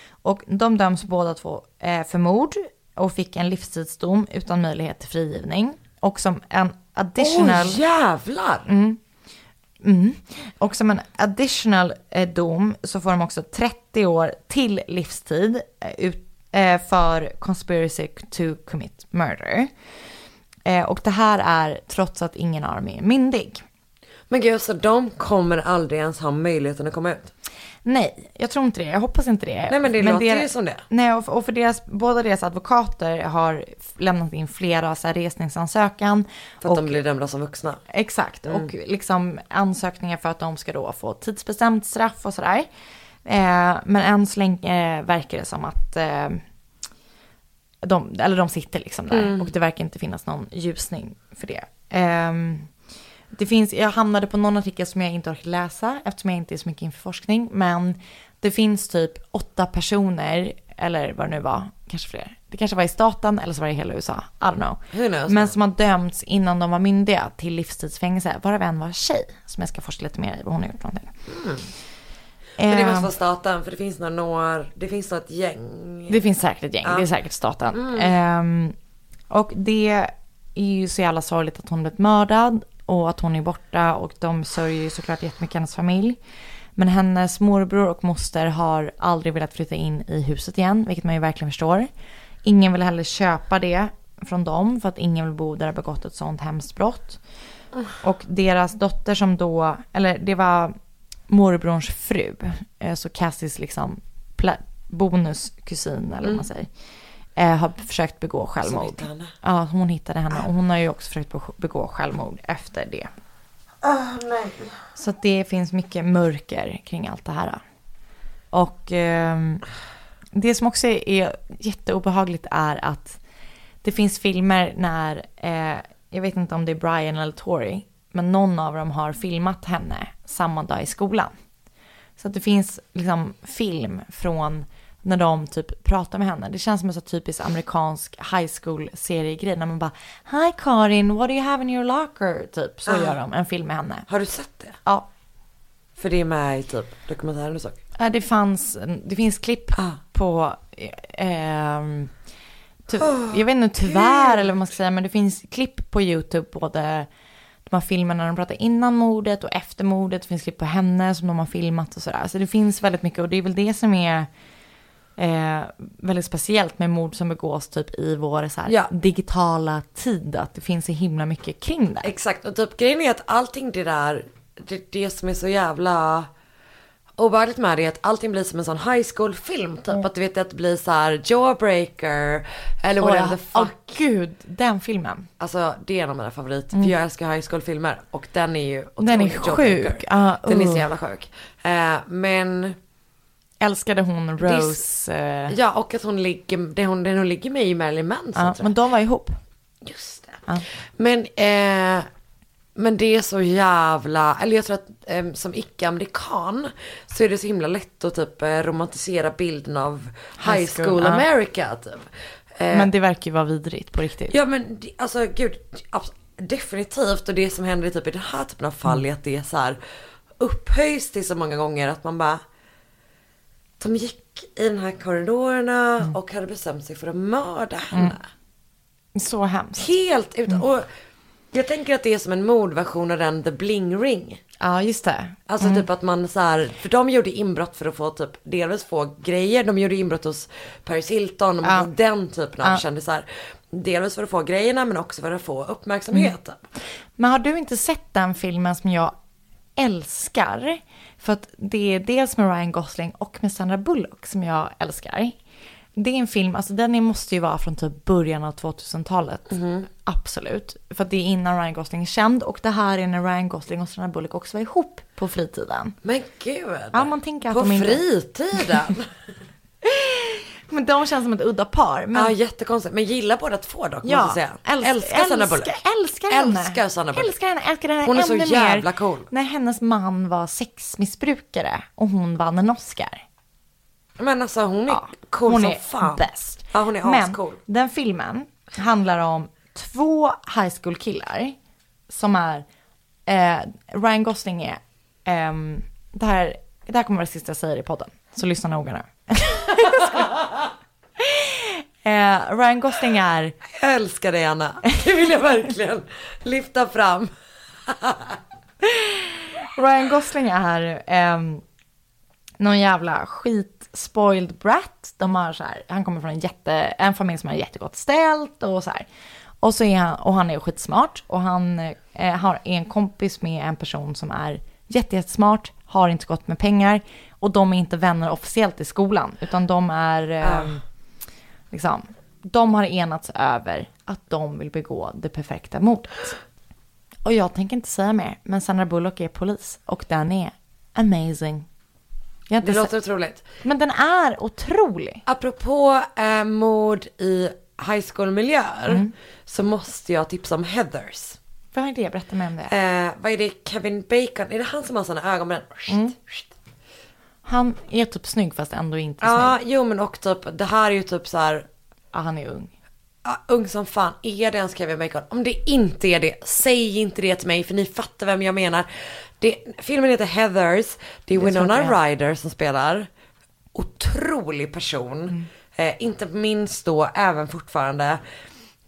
D: Och de döms båda två eh, för mord och fick en livstidsdom utan möjlighet till frigivning. Och som en additional...
C: Åh jävlar!
D: Mm. Och som en additional eh, dom så får de också 30 år till livstid eh, ut, eh, för conspiracy to commit murder. Eh, och det här är trots att ingen av dem är myndig.
C: Men gud, så de kommer aldrig ens ha möjligheten att komma ut?
D: Nej, jag tror inte det. Jag hoppas inte det.
C: Nej, men det låter ju som det.
D: Nej, och för, och för deras, båda deras advokater har lämnat in flera så här, resningsansökan.
C: För att
D: och,
C: de blir dömda som vuxna?
D: Exakt,
C: Mm.
D: och liksom ansökningar för att de ska då få tidsbestämt straff och sådär. Eh, men än så länge eh, verkar det som att eh, de, eller de sitter liksom där
C: Mm.
D: och det verkar inte finnas någon ljusning för det. Ehm, det finns, jag hamnade på någon artikel som jag inte orkar läsa eftersom jag inte är så mycket inför forskning. Men det finns typ åtta personer, eller vad det nu var, kanske fler. Det kanske var i staten eller så var det i hela USA, I don't know.
C: Knows?
D: Men som har dömts innan de var myndiga till livstidsfängelse, varav en var tjej. Som jag ska forska lite mer i vad hon har gjort någonting.
C: Men det
D: Ehm,
C: måste vara staten, för det finns nog några, det finns nog ett gäng.
D: Det finns säkert ett gäng,
C: Ja.
D: det är säkert staten. Ehm, och det är ju så jävla sorgligt att hon blivit mördad och att hon är borta och de sörjer ju såklart jättemycket hennes familj. Men hennes morbror och moster har aldrig velat flytta in i huset igen, vilket man ju verkligen förstår. Ingen vill heller köpa det från dem för att ingen vill bo där det begått ett sånt hemskt brott. Och deras dotter som då, eller det var morbrorns fru, eh, så Cassis liksom bonuskusin eller vad man säger, eh, har försökt begå självmord.
C: henne.
D: Ja, hon hittade henne och hon har ju också försökt be- begå självmord efter det. Så att det finns mycket mörker kring allt det här. Och ehm, det som också är jätteobehagligt är att det finns filmer när, eh, jag vet inte om det är Brian eller Tori, men någon av dem har filmat henne samma dag i skolan. Så att det finns liksom film från när de typ pratar med henne. Det känns som en så typisk amerikansk high school seriegrej när man bara Hi Karin, what do you have in your locker? Typ så
C: Ah.
D: gör de en film med henne.
C: Har du sett det?
D: Ja,
C: För det är med i typ dokumentären du såg?
D: Ja, det fanns, det finns klipp
C: Ah.
D: på, eh, ty, jag vet inte tyvärr eller vad man ska säga, men det finns klipp på YouTube, både de här filmerna när de pratar innan mordet och efter mordet, det finns klipp på henne som de har filmat och sådär. Så det finns väldigt mycket och det är väl det som är eh, väldigt speciellt med mord som begås typ i vår så här,
C: Ja.
D: digitala tid, att det finns så himla mycket kring det.
C: Exakt, och typ grejen är att allting det där, det, det som är så jävla obehagligt med det är att allting blir som en sån high school film typ. Att du vet att det blir så här Jawbreaker eller whatever
D: ja.
C: the
D: Åh,
C: fuck.
D: gud, den filmen.
C: Alltså det är en av mina favoriter. För jag älskar high school filmer och den är ju
D: Den är sjuk. Ja,
C: Den är så
D: uh.
C: jävla sjuk. Eh, men
D: Älskade hon Rose. eh,
C: ja, och att hon ligger, det hon, den hon ligger med i Marilyn Manson. Jag.
D: men de var ihop.
C: Just det. Men, eh, men det är så jävla, eller jag tror att eh, som icke-amerikan så är det så himla lätt att typ eh, romantisera bilden av high school. America typ. Eh,
D: Men det verkar ju vara vidrigt på riktigt.
C: Ja men alltså gud, definitivt och det som händer typ i den här typen av fall är att det är så här upphöjs till så många gånger att man bara de gick i den här korridorerna och hade bestämt sig för att mörda henne.
D: Så hemskt.
C: Helt utan, och jag tänker att det är som en mordversion av den The Bling Ring.
D: Ja, just det.
C: Alltså typ att man så här, för de gjorde inbrott för att få typ delvis få grejer. De gjorde inbrott hos Paris Hilton och
D: Ja.
C: den typen av
D: Ja.
C: kändisar. Delvis för att få grejerna men också för att få uppmärksamhet.
D: Men har du inte sett den filmen som jag älskar? För att det är dels med Ryan Gosling och med Sandra Bullock som jag älskar. Det är en film, alltså den måste ju vara från typ början av 2000-talet. Absolut. För att det är innan Ryan Gosling är känd och det här är när Ryan Gosling och Sandra Bullock också var ihop på fritiden.
C: Men gud.
D: Ja, man tänker att
C: på
D: de inte-
C: fritiden. (laughs)
D: Men de känns som ett udda par. Men
C: ja jättekonstigt. Men gillar båda två dock måste
D: Ja,
C: jag säga.
D: älsk,
C: älskar Sandra Bullock.
D: Älskar, henne.
C: Älskar Sandra Bullock.
D: Älskar henne, älskar henne
C: Hon är så jävla
D: mer
C: cool.
D: När hennes man var sexmissbrukare och hon vann en Oscar.
C: Men alltså hon är
D: Ja,
C: cool
D: hon
C: som
D: är
C: fan.
D: bäst.
C: Ja hon är
D: Men
C: ascool.
D: den filmen handlar om två high school killar som är, eh, Ryan Gosling är, ehm, det, här, det här kommer vara det sista jag säger i podden, så lyssna noga nu. (laughs) eh, Ryan Gosling är
C: Jag älskar dig Anna. Det vill jag verkligen lyfta fram. (laughs)
D: Ryan Gosling är um, någon jävla skit spoiled brat. De har så här, han kommer från en, jätte, en familj som har jättegott ställt och så här. Och, så är han, och han är skitsmart och han eh, har, är en kompis med en person som är jätte, jättesmart, har inte så gott med pengar och de är inte vänner officiellt i skolan utan de är eh, liksom, de har enats över att de vill begå det perfekta mordet. Och jag tänker inte säga mer, men Sandra Bullock är polis och den är amazing.
C: Det låter otroligt.
D: Men den är otrolig.
C: Apropå eh, mord i high school-miljöer
D: Mm.
C: så måste jag tipsa om Heathers.
D: Vad är det? Berätta mer om det.
C: Eh, vad är det? Kevin Bacon? Är det han som har såna ögon med den?
D: Mm. Han är typ snygg fast ändå inte
C: Ja,
D: snygg.
C: jo men och typ, det här är ju typ så här,
D: Ja, han är ung.
C: Ung som fan. Är det ens Kevin Bacon? Om det inte är det, säg inte det till mig för ni fattar vem jag menar. Det, filmen heter Heathers, det är Winona. Ryder som spelar. Otrolig person.
D: Mm.
C: Eh, inte minst då, även fortfarande.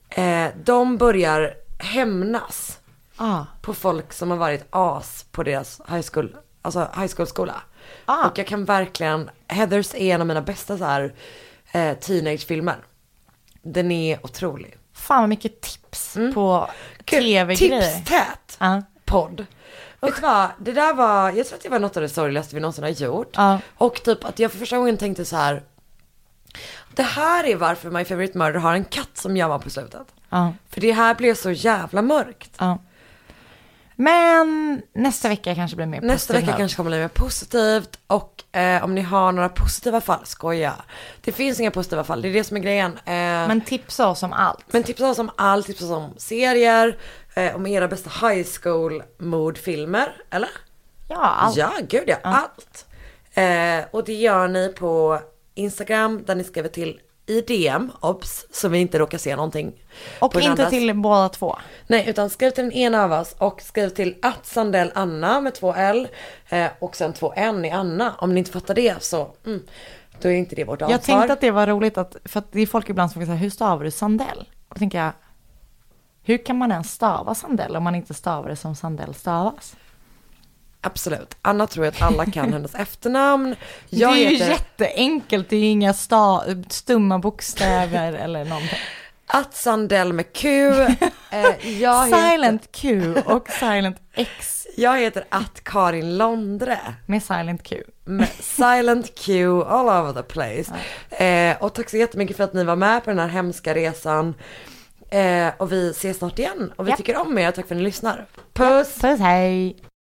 C: Eh, de börjar hämnas
D: Ah.
C: på folk som har varit as på deras high school, alltså high school skola.
D: Ah.
C: Och jag kan verkligen, Heathers är en av mina bästa så här eh, teenagefilmer. Den är otrolig.
D: Fan vad mycket tips på
C: Mm. Kul.
D: tv-grejer.
C: Tipstät
D: Ja.
C: podd. Vet du vad, det där var, jag tror att det var något av det sorgligaste vi någonsin har gjort.
D: Ja.
C: Och typ att jag för första gången tänkte så här. Det här är varför My Favorite Murder har en katt som jammar på slutet.
D: Ja.
C: För det här blev så jävla mörkt.
D: Ja. Men nästa vecka kanske blir mer
C: Nästa
D: positiv
C: vecka kanske kommer bli mer positivt och eh, om ni har några positiva fall, skoja. Det finns inga positiva fall, det är det som är grejen. Eh, men,
D: tipsa oss om allt.
C: men tipsa oss om allt, tipsa oss om serier, eh, om era bästa high school mordfilmer, eller?
D: ja, allt.
C: Ja, gud ja, allt. Eh, och det gör ni på Instagram där ni skriver till i DM, obs, så vi inte råkar se någonting.
D: Och inte
C: andras.
D: till båda två.
C: Nej, utan skriv till den ena av oss och skriv till att Sandell Anna med två L eh, och sen två N i Anna. Om ni inte fattar det så, mm, då är inte det vårt ansvar.
D: Jag tänkte att det var roligt att, för att det är folk ibland som frågar så här, hur stavar du Sandell? Och då tänker jag, hur kan man ens stava Sandell om man inte stavar det som Sandell stavas?
C: Absolut. Anna tror att alla kan (laughs) hennes efternamn. Jag
D: det är ju
C: heter
D: jätteenkelt, det är ju inga sta, stumma bokstäver (laughs) eller någonting.
C: att Sandell med Q. Eh, jag, (laughs) heter,
D: Silent Q och Silent X
C: jag heter att Karin Londre.
D: med Silent Q.
C: med silent Q all over the place. Eh, och tack så jättemycket för att ni var med på den här hemska resan. Eh, och vi ses snart igen. Och vi
D: Ja.
C: tycker om er. Tack för att ni lyssnar. Puss!
D: Puss hej!